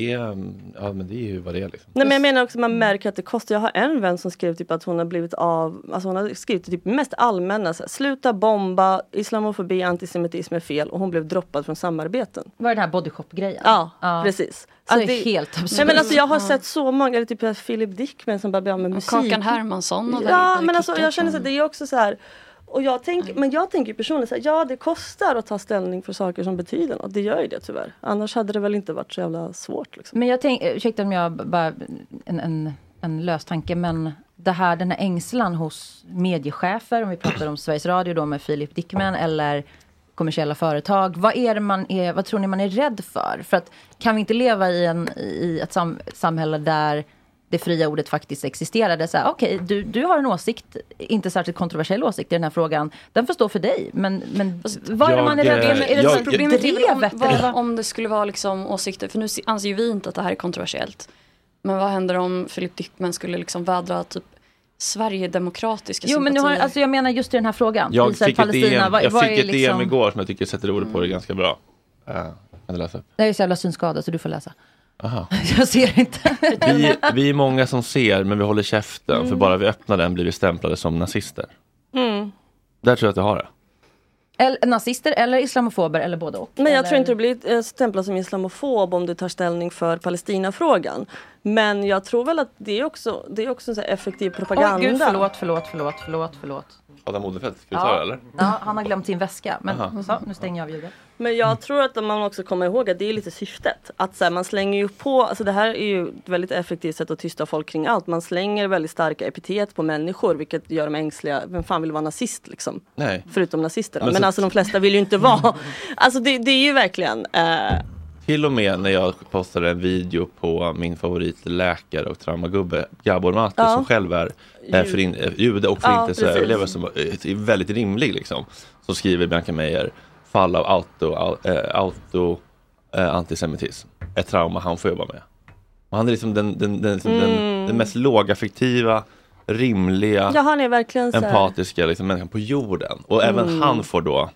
ja, men det är ju vad det är. Liksom. Nej men jag menar också man märker att det kostar. Jag har en vän som skrev typ att hon har blivit av, alltså hon har skrivit typ mest allmänna, så här, sluta bomba, islamofobi, antisemitism är fel och hon blev droppad från samarbeten. Var det den här bodyshop-grejen? Ja, Ja. precis. Så Att det är helt absurt. Nej men alltså jag har Ja. sett så många, eller typ Philip Dickman som bara blir av med musik. Kakan Hermansson och Ja men alltså jag känner så att det är också så här och jag tänker, men jag tänker personligen så här, ja det kostar att ta ställning för saker som betyder något. Det gör ju det tyvärr. Annars hade det väl inte varit så jävla svårt. Liksom. Men jag tänker, ursäkta om jag bara, en, en, en lös tanke, men det här, den här ängslan hos mediechefer, om vi pratar om Sveriges Radio då med Filip Dickman eller kommersiella företag. Vad är man är, vad tror ni man är rädd för? För att kan vi inte leva i, en, i ett, sam, ett samhälle där det fria ordet faktiskt existerade. Okej, du, du har en åsikt, inte särskilt kontroversiell åsikt i den här frågan. Den får stå för dig. Men, men vad är det man är Jag, rädd eh, för? Är det jag- Problemet drevet? om, vad, om det skulle vara liksom åsikter, för nu se- anser ju vi inte att det här är kontroversiellt. Men vad händer om Philip Dickman skulle liksom vädra typ Sverigedemokratiska Jo men nu har, alltså jag menar just i den här frågan. Jag Israel, fick ett Palestina. DM, vad, jag vad fick är ett DM liksom... igår som jag tycker sätter ord på det ganska bra. Uh, du läsa? Jag är så jävla synskadad så du får läsa. Aha. [laughs] Jag ser inte. Vi, vi är många som ser men vi håller käften för Mm. bara vi öppnar den blir vi stämplade som nazister. Mm. Där tror jag att du har det. Eller, nazister eller islamofober eller både och. Men jag eller... tror inte du blir eh, stämplad som islamofob om du tar ställning för Palestinafrågan. Men jag tror väl att det är också, det är också en så här effektiv propaganda. Oj gud förlåt, förlåt, förlåt, förlåt, förlåt. Adam Odenfeldt, ska du ta det eller? ja, han har glömt sin väska. Men så, nu stänger jag av ljudet. Men jag tror att man också kommer ihåg att det är lite syftet. Att så här, man slänger ju på, alltså det här är ju ett väldigt effektivt sätt att tysta folk kring allt. Man slänger väldigt starka epitet på människor vilket gör dem ängsliga. Vem fan vill vara nazist liksom? Nej. Förutom nazister. då. Men Men, så- alltså de flesta vill ju inte vara. [laughs] Alltså det, det är ju verkligen eh, Till och med när jag postade en video på min favoritläkare och traumagubbe Gabor Mate Ja. som själv är eh, förin- eh, jude och Ja, förintelseöverlevare som eh, är väldigt rimlig liksom. Så skriver Bianca Meijer fall av auto, au- eh, auto eh, antisemitism. Ett trauma han får jobba med. Och han är liksom den, den, den, liksom den, Mm. den mest lågaffektiva, rimliga, Ja, han är verkligen empatiska liksom, människan på jorden. Och även Mm. han får då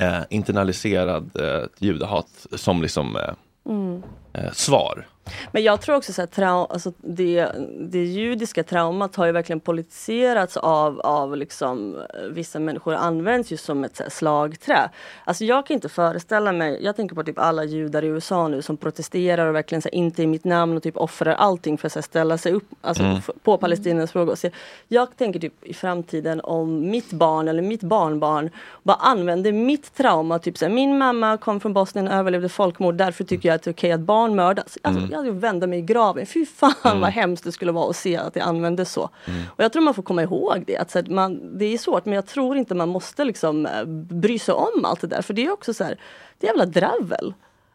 eh, internaliserad eh, judehat som liksom eh, Mm. eh, svar. Men jag tror också att alltså det, det judiska traumat har ju verkligen politiserats av, av liksom, eh, vissa människor och används ju som ett här, slagträ. Alltså jag kan inte föreställa mig, jag tänker på typ alla judar i USA nu som protesterar och verkligen så här, inte i mitt namn och typ offrar allting för att här, ställa sig upp alltså, Mm. på Palestinas frågor. Så jag tänker typ i framtiden om mitt barn eller mitt barnbarn bara använder mitt trauma, typ så min mamma kom från Bosnien och överlevde folkmord, därför tycker jag att det är okej att barn mördas. Alltså, Mm. Jag hade ju vända mig i graven. Fy fan Mm. vad hemskt det skulle vara att se att det användes så. Mm. Och jag tror man får komma ihåg det. Att, så här, man, det är svårt men jag tror inte man måste liksom, eh, bry sig om allt det där. För det är också så här, det är jävla dravel.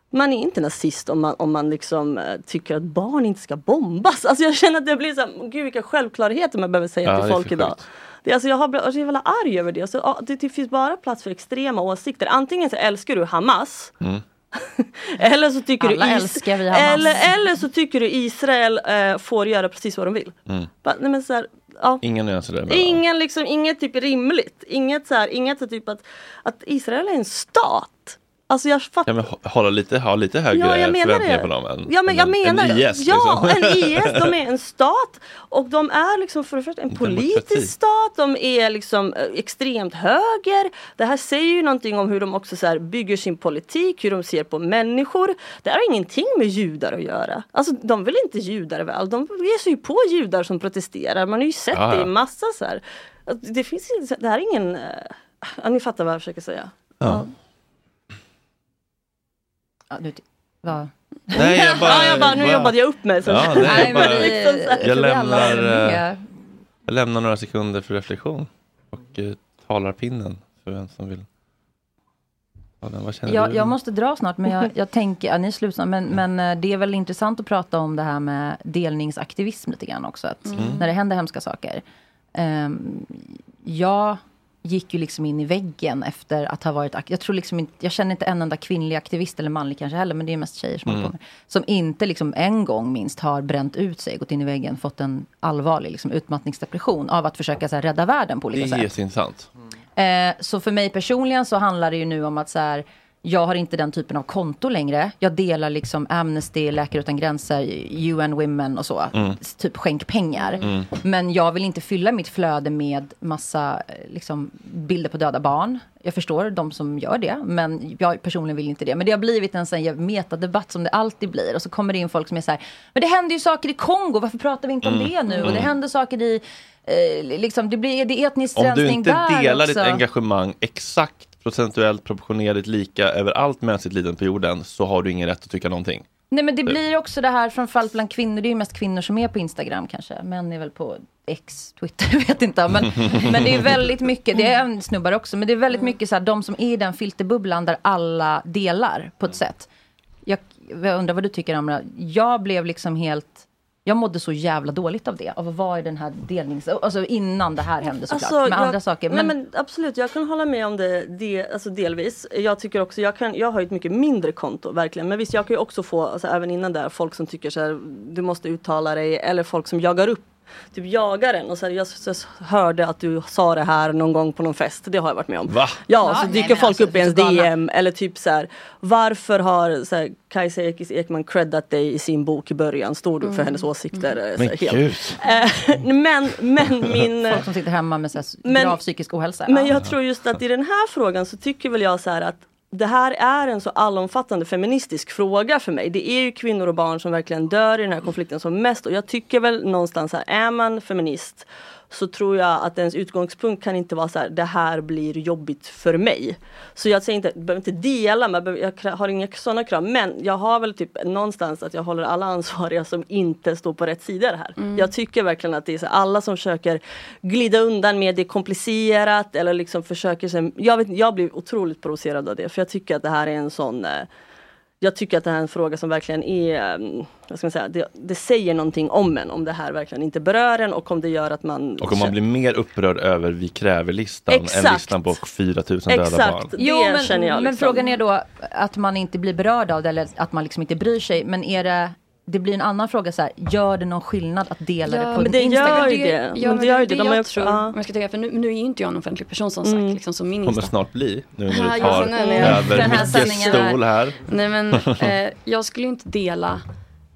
Man är inte nazist om man, om man liksom, eh, tycker att barn inte ska bombas. Alltså jag känner att det blir så här, gud vilka självklarheter man behöver säga Ja, till folk idag. Det, alltså, jag har blivit jag är jävla arg över det. Alltså, det. Det finns bara plats för extrema åsikter. Antingen så älskar du Hamas Mm. [laughs] eller så tycker Alla du älskar vi Hamas. eller, eller så tycker du Israel eh, får göra precis vad de vill. Mm. Bara, nej men så här, ja. Inga nyanser där. Ingen liksom, inget typ rimligt. Inget så här, inget så typ att, att Israel är en stat. Alltså jag fattar Ja, men hå- hålla lite, ha lite högre Ja, jag menar förväntningar det. på dem än, Ja, men jag en, menar en. IS. Ja, liksom. en IS, de [laughs] är en stat och de är liksom för det första en politisk stat, de är liksom eh, extremt höger. Det här säger ju någonting om hur de också så bygger sin politik, hur de ser på människor. Det har ingenting med judar att göra. Alltså de vill inte judar väl, de ger sig ju på judar som protesterar. Man har ju sett Ja, det i massa så här. Det finns det här är ingen, eh, ja, ni fattar vad jag försöker säga. Ja. Ja, nu, va? [laughs] Nej, jag bara, ja, jag bara, nu jobbade jag upp mig. Så. Ja, nej, jag, bara, här. jag, lämnar, eh, jag lämnar några sekunder för reflektion och eh, talar pinnen för vem som vill. Ja, den, Jag, jag måste dra snart, men jag, jag tänker, ja, ni är slut snart, men, men eh, det är väl intressant att prata om det här med delningsaktivism lite grann också. Att Mm. När det händer hemska saker. Um, jag gick ju liksom in i väggen efter att ha varit, jag tror liksom inte, jag känner inte en enda kvinnlig aktivist eller manlig kanske heller, men det är mest tjejer som Mm. håller på med Som inte liksom en gång minst har bränt ut sig, gått in i väggen, fått en allvarlig liksom utmattningsdepression av att försöka så här, rädda världen på Det olika är sätt. jätteintressant. Eh, så för mig personligen så handlar det ju nu om att så här, jag har inte den typen av konto längre. Jag delar liksom Amnesty, Läkare Utan Gränser, UN Women och så. Mm. Typ skänk pengar. Mm. Men jag vill inte fylla mitt flöde med massa eh, liksom, bilder på döda barn. Jag förstår de som gör det, men jag personligen vill inte det. Men det har blivit en sån metadebatt som det alltid blir. Och så kommer det in folk som är så här, men det händer ju saker i Kongo, varför pratar vi inte om Mm. det nu? Och det Mm. händer saker i, eh, liksom, det blir det etnisk Om du rensning inte där delar också. ditt engagemang exakt procentuellt proportionerligt lika över allt mänskligt lidande på jorden så har du ingen rätt att tycka någonting. Nej men det blir också det här framförallt bland kvinnor. Det är ju mest kvinnor som är på Instagram kanske. Män är väl på X, Twitter, [laughs] vet inte. Men, [laughs] men det är väldigt mycket, det är snubbar också. Men det är väldigt mycket så här, de som är i den filterbubblan där alla delar på ett sätt. Jag, jag undrar vad du tycker Amra. Jag blev liksom helt, jag mådde så jävla dåligt av det. Av att vara i den här delnings... Alltså innan det här hände såklart. med jag- andra saker. Nej, men absolut, jag kan hålla med om det, det alltså delvis. Jag tycker också, jag, kan, jag har ju ett mycket mindre konto verkligen. Men visst, jag kan ju också få, alltså, även innan där, folk som tycker så här, du måste uttala dig. Eller folk som jagar upp Typ jagar en och så här, jag, så, så, hörde att du sa det här någon gång på någon fest. Det har jag varit med om. Va? Ja, Ja, så nej, dyker men folk alltså, upp i ens. DM eller typ så här Varför har så här, Kajsa Ekis Ekman creddat dig i sin bok i början? Står du för Mm. hennes åsikter? eh, så Men gud. Eh, [laughs] men, men min... Folk som sitter hemma med så här, Men- grav psykisk ohälsa. Men Ja. jag tror just att i den här frågan så tycker väl jag så här att det här är en så allomfattande feministisk fråga för mig. Det är ju kvinnor och barn som verkligen dör i den här konflikten som mest och jag tycker väl någonstans här, är man feminist så tror jag att ens utgångspunkt kan inte vara så här, det här blir jobbigt för mig. Så jag säger inte, jag behöver inte dela, men jag har inga sådana krav. Men jag har väl typ någonstans att jag håller alla ansvariga som inte står på rätt sida det här. Mm. Jag tycker verkligen att det är så här, alla som försöker glida undan med det är komplicerat eller liksom försöker jag, vet, jag blir otroligt provocerad av det för jag tycker att det här är en sån eh, jag tycker att det här är en fråga som verkligen är, mm, vad ska man säga, det, det säger någonting om en om det här verkligen inte berör en och om det gör att man Och om man blir mer upprörd över Vi kräver-listan än Exakt. listan på 4000 döda barn. Jo, men, känner jag men liksom. frågan är då att man inte blir berörd av det eller att man liksom inte bryr sig. Men är det, det blir en annan fråga så här, gör det någon skillnad att dela det på men det Instagram? gör ju det. Ja, Men det gör det, det. De jag tror, ja. jag ska tänka, för nu, nu är ju inte jag en offentlig person som sagt. Liksom, så min Kommer snart bli nu när Ja, du ja, tar över den här Mickes stol här. Nej men [laughs] eh, jag skulle inte dela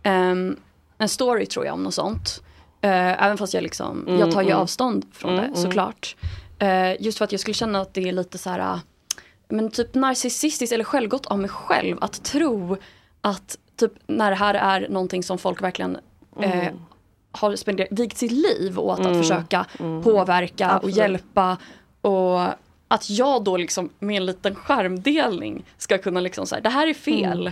ehm, en story tror jag om något sånt. Eh, även fast jag liksom, Mm, jag tar ju mm. avstånd från Mm, det mm. såklart. Eh, just för att jag skulle känna att det är lite så här, ah, men typ narcissistiskt eller självgott av mig själv att tro att typ när det här är någonting som folk verkligen eh, Mm. har spenderat, vigt sitt liv åt Mm, att försöka mm. påverka och Absolut. hjälpa. Och att jag då liksom med en liten skärmdelning ska kunna liksom säga det här är fel.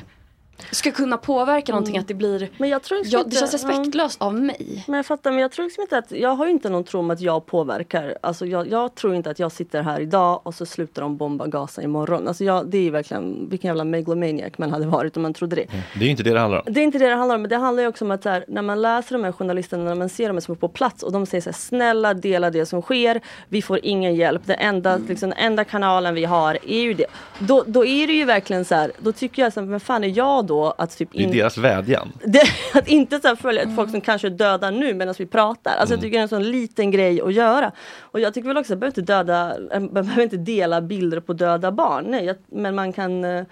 Mm. Ska kunna påverka någonting att det blir, Men jag tror liksom ja, inte- det känns respektlöst av mig. Men jag fattar, men jag tror liksom inte att, jag har inte någon tro om att jag påverkar. Alltså jag, jag tror inte att jag sitter här idag och så slutar de bomba Gaza imorgon. Alltså jag, det är ju verkligen, vilken jävla megalomaniac man hade varit om man trodde det. Det är inte det det handlar om. Det är inte det det handlar om, men det handlar ju också om att här, när man läser de här journalisterna, när man ser dem som är på plats och de säger så här, snälla dela det som sker, vi får ingen hjälp, det enda, liksom, den enda kanalen vi har är ju det. Då, då är det ju verkligen så här, då tycker jag så här, vem fan är jag då att typ Det är in- deras vädjan. [laughs] att inte så följa ett folk som kanske är döda nu medan vi pratar. Alltså jag tycker det är en sån liten grej att göra. Och jag tycker väl också att man behöver inte döda, eh, man behöver inte dela bilder på döda barn. Nej, jag, men man kan eh,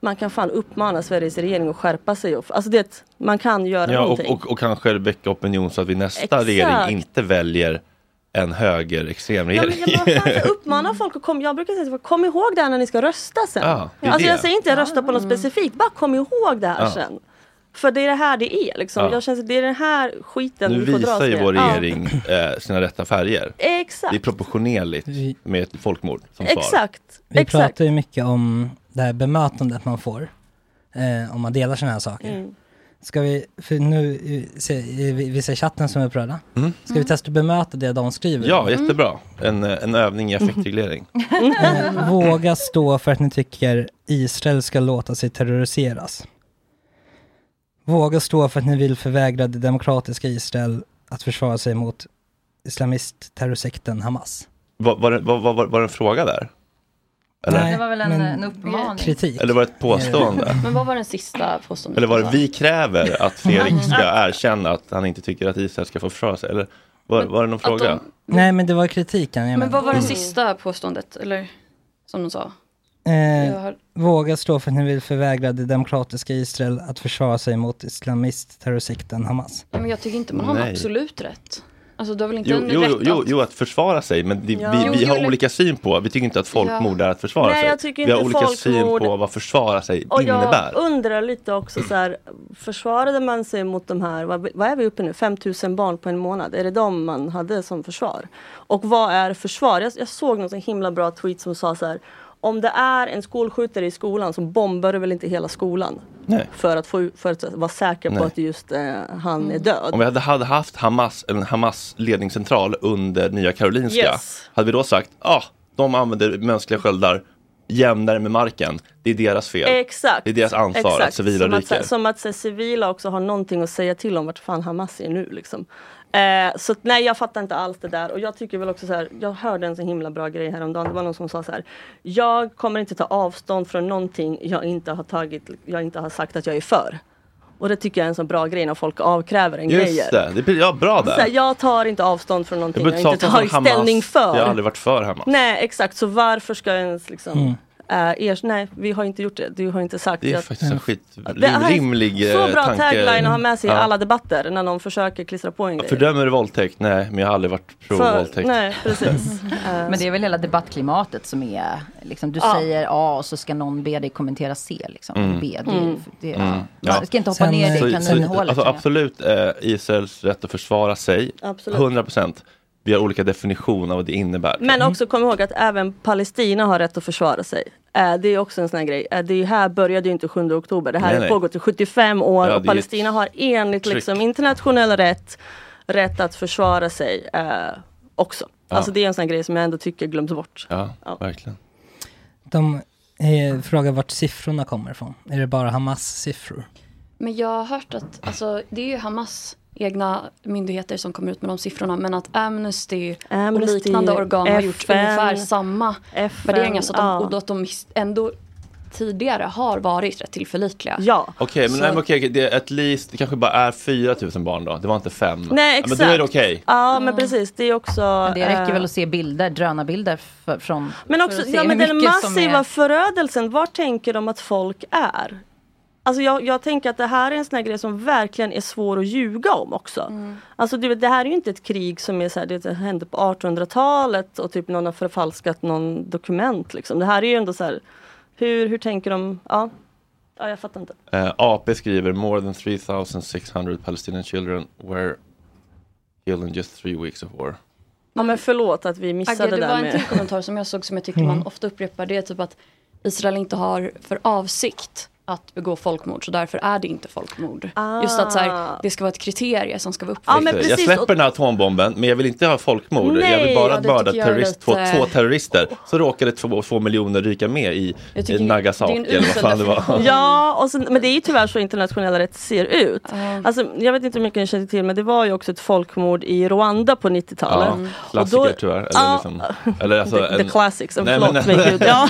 man kan fan uppmana Sveriges regering att skärpa sig. Och, alltså det, man kan göra Ja, och, någonting. och, och kanske väcka opinion så att vi nästa Exakt. regering inte väljer en högerextrem Ja, men regering. jag, bara, fan, uppmanar folk att komma, jag brukar säga så, kom ihåg det här när ni ska rösta sen. Ja, det alltså det. jag säger inte rösta på något specifikt, bara kom ihåg det här Ja. sen. För det är det här det är liksom. Ja. Jag känner att det är den här skiten nu vi får dras visar ju vår Ja. regering eh, sina rätta färger. Exakt. Det är proportionerligt med ett folkmord som svar. Exakt. Vi Exakt. pratar ju mycket om det här bemötandet man får eh, om man delar sådana här saker. Mm. Ska vi, för nu se, vi, ser chatten som är upprörda. Mm. Ska vi testa att bemöta det de skriver? Ja, jättebra. En, eh, en övning i [laughs] effektreglering. Eh, Våga stå för att ni tycker Israel ska låta sig terroriseras. Våga stå för att ni vill förvägra det demokratiska Israel att försvara sig mot islamistterrorsekten Hamas. Var, var, var, var, var det en fråga där? Eller, Det var väl en, men- en uppmaning. Kritik. eller var det ett påstående? [laughs] Men vad var den sista påståendet? Eller var det vi kräver att Fredrik ska erkänna att han inte tycker att Israel ska få försvara sig? Eller var, var det någon fråga? Nej men det var kritiken. Men menar. vad var det sista påståendet? Eller som de sa? Eh, Jag har- Våga stå för att ni vill förvägra det demokratiska Israel att försvara sig mot islamistterrorsekten Hamas. Ja, men jag tycker inte man har Nej. absolut rätt. Alltså du har väl inte Jo, en jo, rätt jo, jo, att... försvara sig, men det, Ja. vi, Jo, vi har olika syn på, vi tycker inte att folkmord är att försvara Nej, sig. jag tycker vi har olika syn folkmord- på vad försvara sig Och innebär. jag undrar lite också så här, försvarade man sig mot de här, vad, vad är vi uppe nu, 5000 barn på en månad? Är det de man hade som försvar? Och vad är försvar? Jag, jag såg någon så himla bra tweet som sa så här, om det är en skolskjutare i skolan så bombar du väl inte hela skolan? Nej. För att, få, för att vara säker på Nej. att just eh, han är död. Om vi hade, hade haft Hamas, en Hamas ledningscentral under Nya Karolinska, Yes. hade vi då sagt, ah, de använder mänskliga sköldar jämnare med marken. Det är deras fel. Exakt. Det är deras ansvar Exakt. att civila som att, ryker. Som att så, civila också har någonting att säga till om vart fan Hamas är nu liksom. Eh, så nej jag fattar inte alls det där och jag tycker väl också så här, jag hörde en så himla bra grej häromdagen. Det var någon som sa så här. Jag kommer inte ta avstånd från någonting jag inte har tagit, jag inte har sagt att jag är för. Och det tycker jag är en så bra grej när folk avkräver en grejer. Just det, det blir ja, bra Så här, där. jag tar inte avstånd från någonting jag, behöver inte ta avstånd tagit från ställning för. Jag har aldrig varit för Hamas. Nej exakt, så varför ska jag ens liksom Mm. Eh, er, nej vi har inte gjort det, du har inte sagt Det är att- faktiskt en skit, det här är rimlig Så eh, bra tanke. tagline att ha med sig i Ja. alla debatter när någon försöker klistra på en grej. Fördömer du våldtäkt? Nej, men jag har aldrig varit För- pro-våldtäkt. Nej, precis. [laughs] Men det är väl hela debattklimatet som är, liksom, du Ja. säger A och så ska någon be dig kommentera C. Liksom. Mm. B, det, Mm. det, Mm. Man ska inte hoppa ner i kaninhålet. Alltså, absolut eh, Israels rätt att försvara sig. Absolut. 100 procent. Vi har olika definition av vad det innebär. Men också kom ihåg att även Palestina har rätt att försvara sig. Eh, Det är också en sån här grej. Eh, Det här började ju inte 7 oktober. Det här Nej, har pågått i 75 år Ja, och Palestina har enligt tryck. liksom, internationell rätt rätt att försvara sig eh, också. Ja. Alltså det är en sån här grej som jag ändå tycker glöms bort. Ja, verkligen. De eh, frågar vart siffrorna kommer ifrån. Är det bara Hamas siffror? Men jag har hört att alltså, det är ju Hamas egna myndigheter som kommer ut med de siffrorna men att Amnesty, Amnesty, och liknande organ har gjort FN, ungefär samma FN, värderingar så att de, ja. och att de ändå tidigare har varit rätt tillförlitliga. Ja. Okej, men, Så- nej, men okej, det är at least, det kanske bara är 4 000 barn då. Det var inte fem. Nej Ja, exakt. men då är det okej. Ja men precis. Det är också. Men det räcker eh, väl att se bilder, drönarbilder för, från Men också ja, men den massiva är- förödelsen, var tänker de att folk är? Alltså jag, jag tänker att det här är en sån här grej som verkligen är svår att ljuga om också. Mm. Alltså det, det här är ju inte ett krig som är så här, det hände på 1800-talet och typ någon har förfalskat någon dokument liksom. Det här är ju ändå så här, hur, hur tänker de? Ja, ja jag fattar inte. Eh, AP skriver more than 3600 Palestinian children were killed in just three weeks of war. Ja men förlåt att vi missade Agge, det det där var en med... till kommentar som jag såg som jag tycker Mm. man ofta upprepar. Det är typ att Israel inte har för avsikt att begå folkmord så därför är det inte folkmord. Just att så här, det ska vara ett kriterie som ska vara uppfyllt. jag släpper den här atombomben men jag vill inte ha folkmord. Nej, jag vill bara ja, mörda terrorist, två, lite- två terrorister. Så råkade två, två miljoner ryka med i, i Nagasaki en eller vad fan det var. Ja, och sen, men det är ju tyvärr så internationell rätt ser ut. Alltså, jag vet inte hur mycket ni känner till men det var ju också ett folkmord i Rwanda på 90-talet. Ja, klassiker då- tyvärr. Eller Ja. liksom, eller alltså [laughs] The- the classics, Nej, förlåt, men gud, [laughs] ja.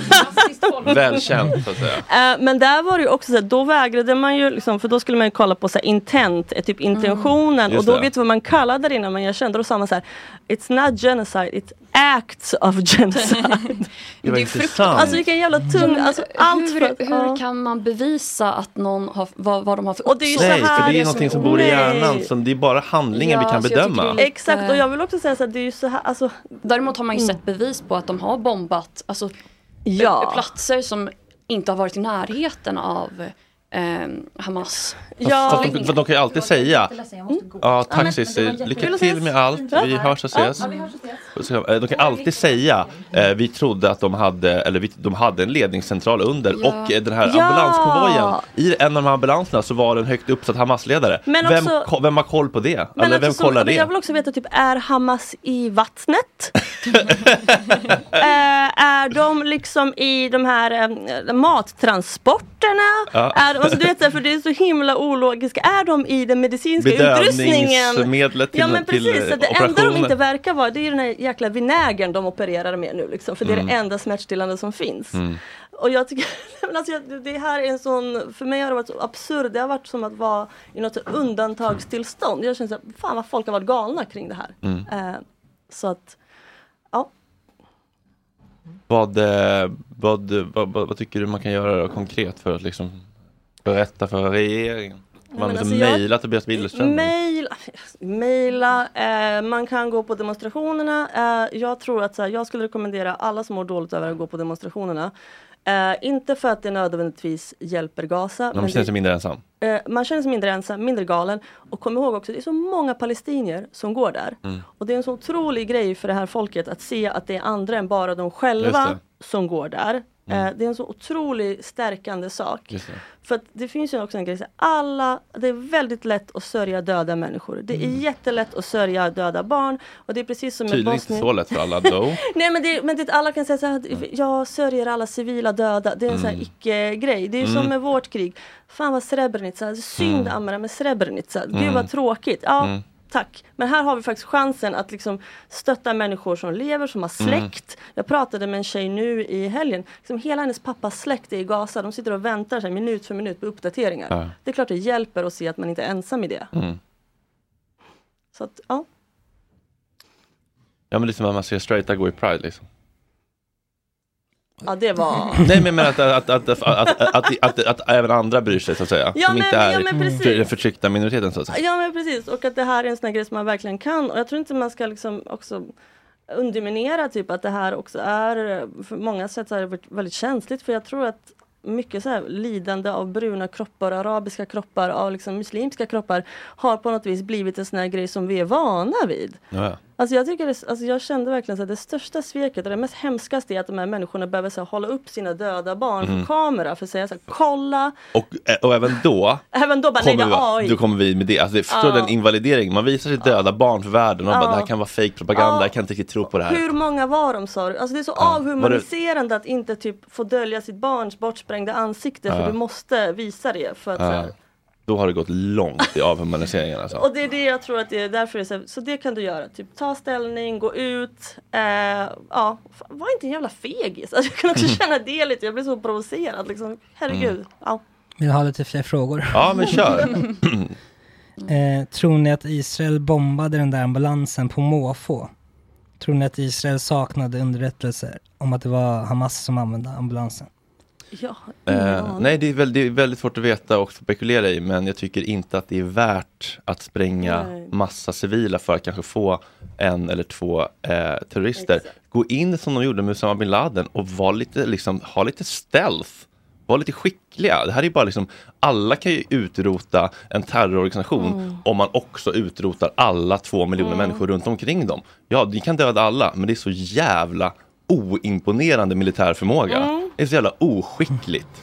Välkänt så att säga. Eh, men där var det ju ju också så här, då vägrade man ju liksom, för då skulle man ju kolla på så här, intent, eh, typ intentionen och Just då det. vet du vad man kallade det innan man erkände. Då sa man så här, it's not genocide, it's acts of [laughs] genocide. Det var intressant. Alltså vilken jävla tung, alltså allt hur för, hur ja. kan man bevisa att någon har, vad, vad de har för Och det är ju så Nej, här för det är någonting som bor i hjärnan. Som det är bara handlingen vi kan bedöma. Exakt och jag vill också säga så här, det är ju så här, alltså Däremot har man ju sett bevis på att de har bombat alltså, Ja. platser som inte har varit i närheten av eh, Hamas. Fast de, för de kan ju alltid säga Ja var lycka till med allt, vi hörs och ses. Så, eh, De kan alltid säga eh, vi trodde att de hade, eller vi, de hade en ledningscentral under Ja. och eh, den här Ja. ambulanskonvojen I en av de här ambulanserna så var det en högt uppsatt Hamas-ledare. Men Vem, också- ko- vem har koll på det? Men eller vem kollar så, men det? Jag vill också veta, typ, är Hamas i vattnet? [laughs] eh, är de liksom i de här eh, mattransporterna? Alltså, du vet, för det är så himla ologiska. Är de i den medicinska utrustningen? Bedövningsmedlet till, Ja men till precis, eh, det enda de inte verkar vara det är den här jäkla vinägern de opererar med nu liksom, för det är Mm. det enda smärtstillande som finns. Mm. Och jag tycker, [laughs] men alltså, det här är en sån, för mig har det varit så absurt, det har varit som att vara i något undantagstillstånd. Jag känner så här, fan vad folk har varit galna kring det här. Mm. Eh, så att, ja. Vad, eh, vad, vad, vad, vad tycker du man kan göra då, konkret för att liksom berätta för regeringen? Man men liksom alltså jag- mejla Tobias Billström? Mail, maila, eh, man kan gå på demonstrationerna. Eh, jag tror att så här, jag skulle rekommendera alla som mår dåligt över att gå på demonstrationerna. Eh, inte för att det nödvändigtvis hjälper Gaza. Man men känner det- sig mindre ensam? Eh, man känner sig mindre ensam, mindre galen. Och kom ihåg också, det är så många palestinier som går där. Mm. Och det är en så otrolig grej för det här folket att se att det är andra än bara de själva som går där. Mm. Eh, det är en så otroligt stärkande sak. För att det finns ju också en grej, alla, det är väldigt lätt att sörja döda människor. Det är Mm. jättelätt att sörja döda barn. Och det är precis som med Tydligen inte Bosnien. så lätt för alla då. [laughs] Nej men, det, men det, alla kan säga så här, jag sörjer alla civila döda. Det är en sån Mm. icke-grej. Det är Mm. som med vårt krig. Fan vad Srebrenica, synd Mm. Amra med Srebrenica. Gud Mm. vad tråkigt. Ja, Mm. Tack. Men här har vi faktiskt chansen att liksom stötta människor som lever, som har Mm. släkt. Jag pratade med en tjej nu i helgen. Liksom hela hennes pappas släkt är i Gaza. De sitter och väntar här, minut för minut på uppdateringar. Ja. Det är klart det hjälper att se att man inte är ensam i det. Mm. Så att, ja. Ja men det är som att man ser straighta gå i Pride liksom. Ja, det var... Nej, men att, att, att, att, att, att, även andra bryr sig så att säga. Ja, som men, inte är ja, men den förtryckta minoriteten så att säga. Ja, men precis. Och att det här är en sån här grej som man verkligen kan. Och jag tror inte man ska liksom också underminera typ att det här också är, för många sätt är väldigt känsligt. För jag tror att mycket så här, lidande av bruna kroppar, arabiska kroppar, av liksom muslimska kroppar har på något vis blivit en sån här grej som vi är vana vid. Ja. Alltså jag, tycker det, alltså jag kände verkligen så att det största sveket och det mest hemskaste är att de här människorna behöver så här, hålla upp sina döda barn Mm. för kamera för att säga så här, kolla. Och, eh, och även då Även då bara, nej kommer, är vi, då kommer vi med det. Alltså, det förstår Ja. den invalidering. Man visar sitt döda barn för världen och Ja. bara, det här kan vara fake propaganda, Ja. jag kan inte riktigt tro på det här. Hur många var de sa du? Alltså det är så Ja. avhumaniserande att inte typ få dölja sitt barns bortsprängda ansikte för du måste visa det. För att. Då har det gått långt i avhumaniseringen alltså. Och det är det jag tror att det är därför det är så, så det kan du göra. Typ ta ställning, gå ut. Eh, ja, var inte en jävla fegis. Alltså, jag kan också [laughs] känna det lite, jag blir så provocerad liksom. Herregud. Mm. Ja. Vill du ha lite fler frågor? Ja men kör. [laughs] [clears throat] Eh, tror ni att Israel bombade den där ambulansen på måfå? Tror ni att Israel saknade underrättelser om att det var Hamas som använde ambulansen? Ja, Eh, nej, det är, väl, det är väldigt svårt att veta och spekulera i, men jag tycker inte att det är värt att spränga Nej. massa civila för att kanske få en eller två eh, terrorister. Gå in som de gjorde med Usama bin Laden och var lite, liksom, ha lite stealth. Var lite skickliga. Det här är bara liksom, alla kan ju utrota en terrororganisation Mm. om man också utrotar alla två miljoner Mm. människor runt omkring dem. Ja, ni kan döda alla, men det är så jävla oimponerande militär förmåga. Mm. Det är så jävla oskickligt.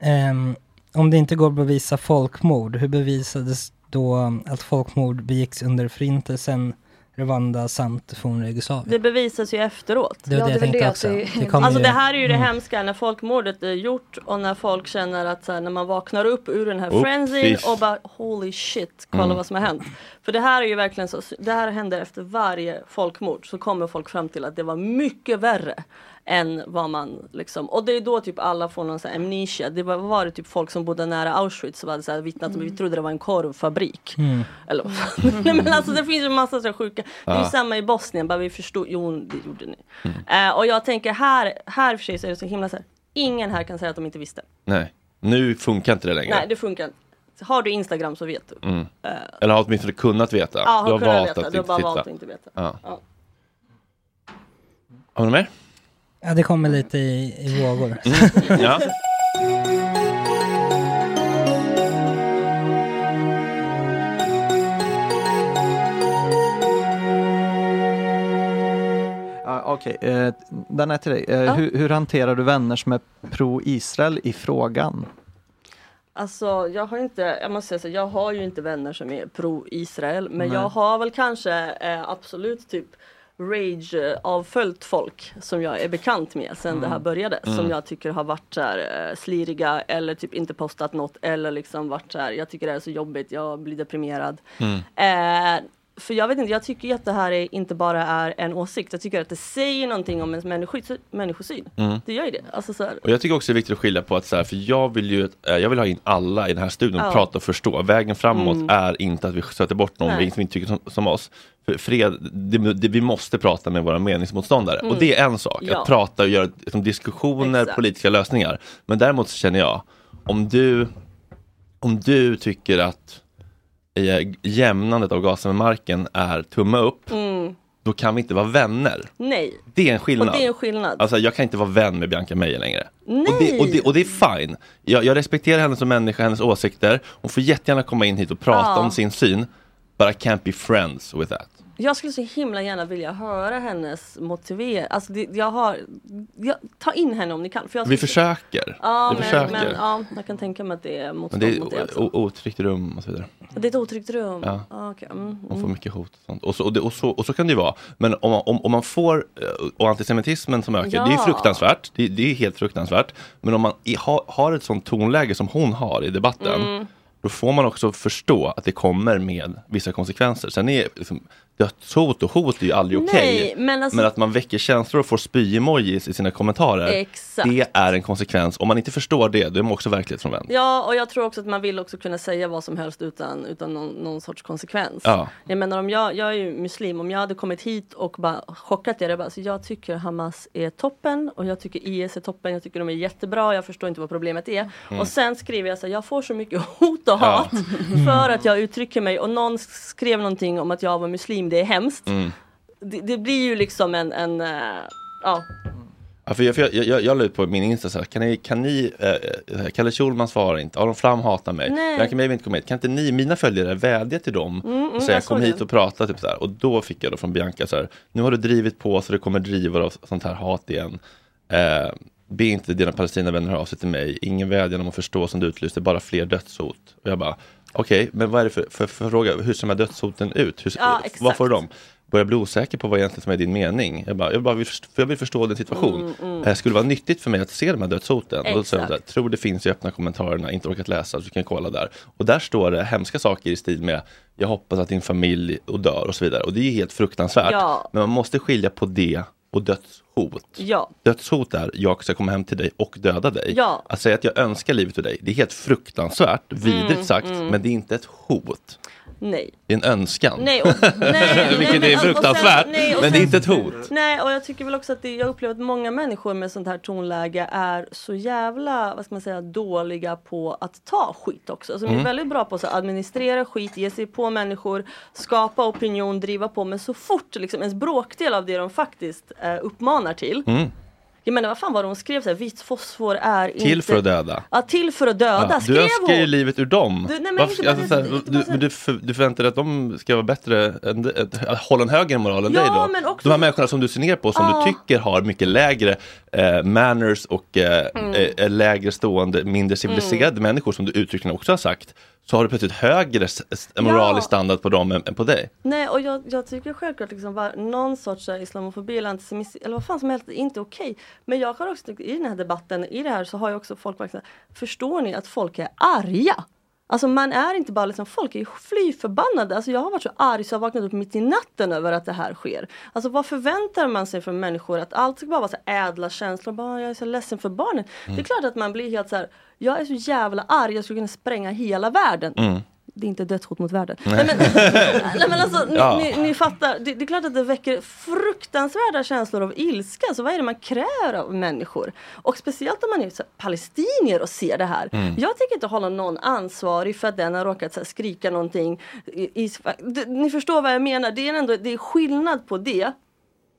Ehm, om det inte går att bevisa folkmord, hur bevisades då att folkmord begicks under förintelsen, Rwanda samt forna Jugoslavien? Det bevisas ju efteråt. Det var det jag tänkte också. Det alltså ju- det här är ju det Mm. hemska när folkmordet är gjort och när folk känner att så här, när man vaknar upp ur den här Upp, frenzy fisk. och bara holy shit, kolla Mm. vad som har hänt. För det här är ju verkligen så, det här händer efter varje folkmord så kommer folk fram till att det var mycket värre än vad man liksom, och det är då typ alla får någon sån här amnesia. Det var, var det typ folk som bodde nära Auschwitz som hade så här vittnat om, vi trodde det var en korvfabrik. Mm. Eller vad fan. [laughs] Nej, men alltså det finns ju massa så sjuka, det är ju samma i Bosnien, bara vi förstod, jo det gjorde ni. Eh, och jag tänker här, här för sig så är det så himla så här, ingen här kan säga att de inte visste. Nej, nu funkar inte det längre. Nej det funkar inte. Har du Instagram så vet du. Mm. Eh, Eller har åtminstone kunnat veta. Ja, har du har kunnat valt veta. att Du har bara titta. valt att inte veta. Ja. Ja. Har du mer? Ja, det kommer lite i, i vågor. Mm. Ja. Okej, eh, den är till dig. Eh, Ja. hur, hur hanterar du vänner som är pro-Israel i frågan? Alltså jag har inte, jag måste säga så, jag har ju inte vänner som är pro-Israel men Nej. jag har väl kanske eh, absolut typ rage eh, avföljt folk som jag är bekant med sen Mm. det här började Mm. som jag tycker har varit så här, eh, sliriga eller typ inte postat något eller liksom varit så här, jag tycker det här är så jobbigt, jag blir deprimerad. Eh, för jag vet inte, jag tycker att det här är, inte bara är en åsikt, jag tycker att det säger någonting om ens människosyn. människosyn. Mm. Det gör ju det. Alltså så här, Och jag tycker också det är viktigt att skilja på att så här, för jag vill ju eh, jag vill ha in alla i den här studion Ja. prata och förstå. Vägen framåt Mm. är inte att vi stöter bort någon vi som inte tycker som, som oss. Fred, det, det, vi måste prata med våra meningsmotståndare Mm. och det är en sak, Ja. att prata och göra liksom, diskussioner, Exakt. politiska lösningar. Men däremot så känner jag, om du, om du tycker att jämnandet av gasen med marken är tumme upp, mm, då kan vi inte vara vänner. nej. Det är en skillnad. Och det är en skillnad. Alltså jag kan inte vara vän med Bianca Meijer längre. Nej! Och det, och, det, och det är fine. Jag, jag respekterar henne som människa, hennes åsikter. Hon får jättegärna komma in hit och prata Ja. om sin syn. But I can't be friends with that. Jag skulle så himla gärna vilja höra hennes motivering. Alltså det, jag har, jag, ta in henne om ni kan. För jag Vi försöker. Ja, vi men, försöker. men ja, jag kan tänka mig att det är Men motstånd det mot det är också. o- otryggt rum och så vidare. Det är ett otryggt rum? Ja. Ah, okej. mm, Man får mm. mycket hot och sånt. Och så, och, det, och, så, och så kan det ju vara. Men om, man- om, om man får, eh, och antisemitismen som ökar, Ja. det är fruktansvärt. Det, det är helt fruktansvärt. Men om man i, ha, har ett sånt tonläge som hon har i debatten, Mm. då får man också förstå att det kommer med vissa konsekvenser. Sen är liksom, dödshot och hot är ju aldrig okej. Nej, men alltså- men att man väcker känslor och får spy-emojis i sina kommentarer, Exakt. det är en konsekvens. Om man inte förstår det, då är man också verklighetsfrånvänd. Ja, och jag tror också att man vill också kunna säga vad som helst utan, utan någon, någon sorts konsekvens. Ja. Jag menar om jag, jag är ju muslim, om jag hade kommit hit och bara chockat er, bara, alltså jag tycker Hamas är toppen och jag tycker IS är toppen, jag tycker de är jättebra, jag förstår inte vad problemet är. Mm. Och sen skriver jag så här, jag får så mycket [laughs] hot och Ja. hat för att jag uttrycker mig och någon skrev någonting om att jag var muslim, det är hemskt. Mm. Det, det blir ju liksom en, en eh, ja. Ja, för jag, för jag, jag, jag la ut på min Insta så här, kan ni, kan ni eh, Kalle Schulman svarar inte, Aron Flam hatar mig, Nej. Bianca Meijer vill inte komma hit, kan inte ni, mina följare, vädja till dem Mm, mm, och säga kom hit det. och prata, typ så här. och då fick jag då från Bianca så här, nu har du drivit på så det kommer driva av sånt här hat igen. Eh, be inte dina palestinavänner höra av sig till mig, ingen vädjan om att förstå som du utlyste, bara fler dödshot. Och jag bara, okej, men vad är det för, för, för fråga, hur ser de här dödshoten ut? Hur, Ja, vad exakt. får de? Börjar bli osäker på vad egentligen som är din mening. Jag, bara, jag, bara vill, jag vill förstå din situation. Mm, mm. Eh, skulle det vara nyttigt för mig att se de här dödshoten? Och säger hon så Exakt. tror det finns i öppna kommentarerna, inte orkat läsa, så du kan kolla där. Och där står det hemska saker i stil med, jag hoppas att din familj och dör och så vidare. Och det är helt fruktansvärt. Ja. Men man måste skilja på det och dödshot. Ja. Dödshot är, jag ska komma hem till dig och döda dig. Ja. Att säga att jag önskar livet för dig, det är helt fruktansvärt, vidrigt Mm, sagt, mm. men det är inte ett hot. Nej. Det är en önskan. Nej, och, [laughs] nej, Vilket nej, är och sen- fruktansvärt, nej, men det är inte ett hot. Nej, och jag tycker väl också att det, jag upplever att många människor med sånt här tonläge är så jävla, vad ska man säga, dåliga på att ta skit också. Alltså, De är Mm. väldigt bra på att administrera skit, ge sig på människor, skapa opinion, driva på. Men så fort liksom, en bråkdel av det de faktiskt eh, uppmanar till. Mm. Jag menar vad fan var det hon skrev? Så här, Vit fosfor är inte... Till för att döda. Ja, till för att döda Ja, skrev du önskar ju livet ur dem. Du- nej, men Varför- inte bara alltså, det, så här, det är inte du, bara så- men du, för, du förväntar dig att de ska vara bättre, än, att hålla en högre moral än Ja, dig då? men också- De här människorna som du ser ner på, som Ja. du tycker har mycket lägre eh, manners och eh, Mm. eh, lägre stående, mindre civiliserade människor som du uttryckligen också har sagt, så har du plötsligt högre moralisk standard på dem än, än på dig. Nej och jag, jag tycker självklart liksom var, någon sorts här islamofobi eller antisemitism eller vad fan som helst är inte okej. Men jag har också i den här debatten, i det här så har ju också folk här, förstår ni att folk är arga? Alltså man är inte bara liksom, folk är ju fly förbannade. Alltså jag har varit så arg så jag har vaknat upp mitt i natten över att det här sker. Alltså vad förväntar man sig från människor? Att allt ska bara vara så ädla känslor. Bara, jag är så ledsen för barnen. Mm. Det är klart att man blir helt så här. Jag är så jävla arg, jag skulle kunna spränga hela världen. Mm. Det är inte dödshot mot världen. Nej. Men, [laughs] nej, men alltså, ni, Ja. ni, ni fattar, det, det är klart att det väcker fruktansvärda känslor av ilska. Så vad är det man kräver av människor? Och speciellt om man är så här, palestinier och ser det här. Mm. Jag tänker inte hålla någon ansvarig för att den har råkat så här, skrika någonting. I, i, det, ni förstår vad jag menar. Det är ändå det är skillnad på det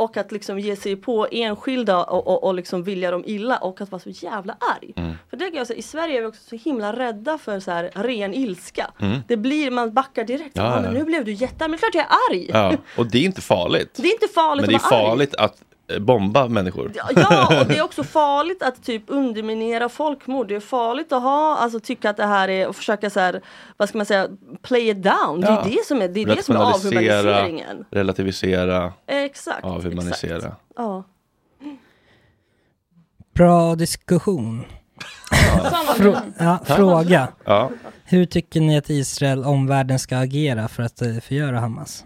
och att liksom ge sig på enskilda och, och, och liksom vilja dem illa och att vara så jävla arg. Mm. För det kan jag säga, I Sverige är vi också så himla rädda för så här ren ilska. Mm. Det blir, man backar direkt. Ja, Ja, nu blev du jättearg, men klart jag är arg. Ja, och det är inte farligt. Det är inte farligt Men det är vara arg. farligt att bomba människor. Ja, och det är [laughs] också farligt att typ underminera folkmord. Det är farligt att ha, alltså tycka att det här är, och försöka så här, vad ska man säga, play it down. Det är Ja. det som är, det är, det som är avhumaniseringen. relativisera, Exakt. avhumanisera. Ja. Bra diskussion. [laughs] Frå- ja, fråga. Ja. Hur tycker ni att Israel omvärlden ska agera för att eh, förgöra Hamas?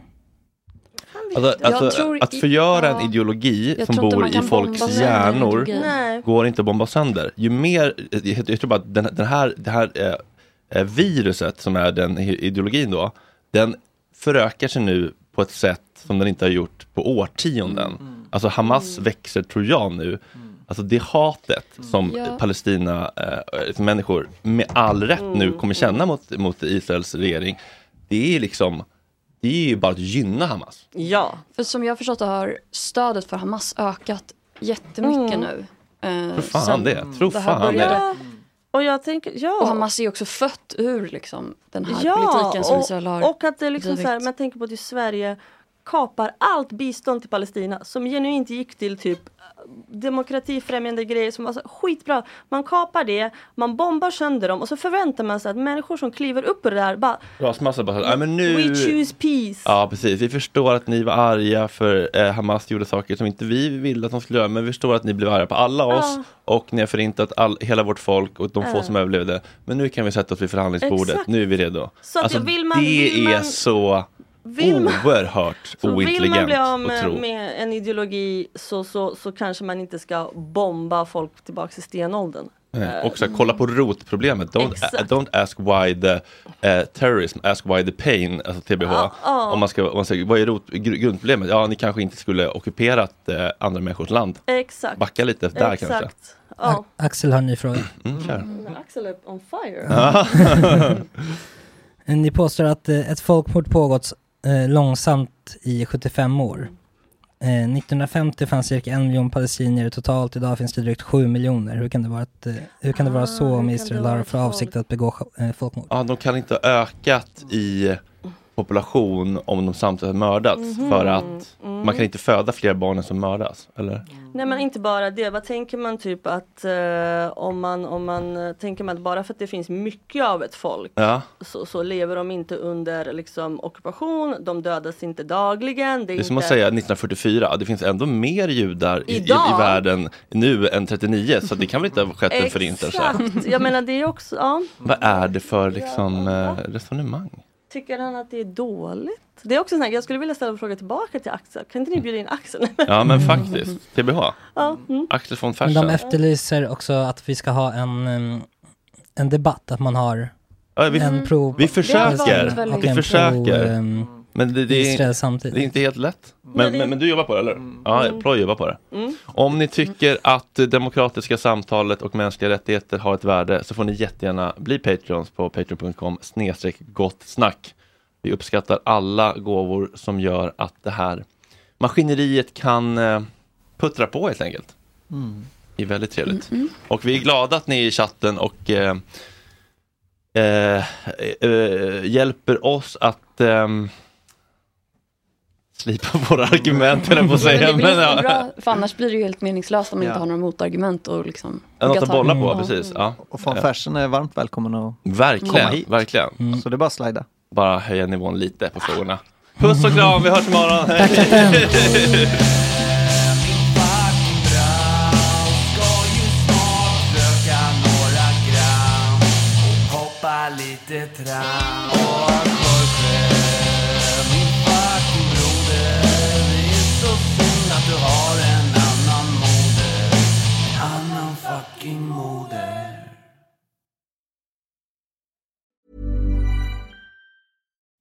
Alltså, alltså, att förgöra ja. en ideologi Jag som bor i folks hjärnor går inte att bomba sönder. Ju mer, jag, jag tror bara att den, den här, det här eh, eh, viruset som är den ideologin då, den förökar sig nu på ett sätt som den inte har gjort på årtionden. Alltså Hamas växer, tror jag nu, Alltså det hatet som Ja. Palestina, eh, människor med all rätt nu kommer känna mot, mot Israels regering. Det är liksom, det är ju bara att gynna Hamas. Ja. För som jag har förstått det har stödet för Hamas ökat jättemycket Mm. nu. Eh, Tror fan det, tror det fan det. började. Och jag tänker, ja. Och Hamas är ju också fött ur liksom, den här Ja, politiken som och, Israel har och att det liksom så här, drivit. man tänker på att Sverige kapar allt bistånd till Palestina som genuint gick till typ demokratifrämjande grejer som var så skitbra. Man kapar det, man bombar sönder dem och så förväntar man sig att människor som kliver upp ur det där bara Rasmassa bara, nej men nu... We choose peace. Ja precis, vi förstår att ni var arga för eh, Hamas gjorde saker som inte vi ville att de skulle göra men vi förstår att ni blev arga på alla oss Ja. och ni har förintat all, hela vårt folk och de få Ja. som överlevde. Men nu kan vi sätta oss vid förhandlingsbordet, Exakt. nu är vi redo. Så alltså, vill man- det vill är man- så Vill man- oerhört Så vill man ointelligent bli av med, tro. med en ideologi så, så, så kanske man inte ska bomba folk tillbaka till stenåldern. Eh, Och så här, kolla på rotproblemet. Don't, Exakt. don't ask why the eh, terrorism, ask why the pain, alltså TBH. Ja, ja. Om man ska, om man säger, vad är rot, gr- grundproblemet? Ja, ni kanske inte skulle ockuperat eh, andra människors land. Exakt. Backa lite där Exakt. kanske. Ja. Axel har en ny fråga. Mm. Men Axel är on fire. [laughs] Ni påstår att eh, ett folkmord pågått eh, långsamt i 75 år. Eh, 1950 fanns cirka en miljon palestinier totalt, idag finns det drygt 7 miljoner. Hur kan det vara, att, eh, hur kan det vara så om Israel har för avsikt att begå eh, folkmord? Ja, de kan inte ha ökat i population om de samtidigt har mördats. Mhm. För att Mm. man kan inte föda fler barn än som mördas. Eller? Nej men inte bara det, vad tänker man typ att eh, om man, om man eh, tänker man att bara för att det finns mycket av ett folk Ja. så, så lever de inte under liksom ockupation, de dödas inte dagligen. Det är, Det är som inte... att säga 1944, det finns ändå mer judar i, i, i världen nu än 39 så det kan väl inte ha skett en [laughs] förintelse? Exakt, jag menar det är också, ja. Vad är det för liksom, eh, resonemang? Tycker han att det är dåligt? Det är också sån här, jag skulle vilja ställa en fråga tillbaka till Axel. Kan inte ni bjuda in Axel? [laughs] Ja men faktiskt, TBH. Ja, mm. Axel von Men Fersen. de efterlyser också att vi ska ha en, em, en debatt, att man har Ja, vi, en prov vi försöker, vi försöker. pro, em, men det, det, är, samtidigt. det är inte helt lätt. Men Men, det- men, du jobbar på det eller? Ja, Mm. Ploy jobbar på det. Mm. Om ni tycker att det demokratiska samtalet och mänskliga rättigheter har ett värde så får ni jättegärna bli Patreons på patreon.com snedstreck gott snack. Vi uppskattar alla gåvor som gör att det här maskineriet kan eh, puttra på helt enkelt. Mm. Det är väldigt trevligt. Och vi är glada att ni är i chatten och eh, eh, eh, hjälper oss att ehm, slipa [laughs] våra argument, jag på att säga. Men det Men, ja. bra, för annars blir det ju helt meningslöst om man Ja. inte har några motargument och liksom Något att bolla på, Ja. precis. Ja. Och Ja. Fersen är varmt välkommen att Verkligen, komma hit. verkligen. Så det är bara att slida. Bara höja nivån lite på frågorna. Puss och kram, vi hörs imorgon. Hoppa lite jättetram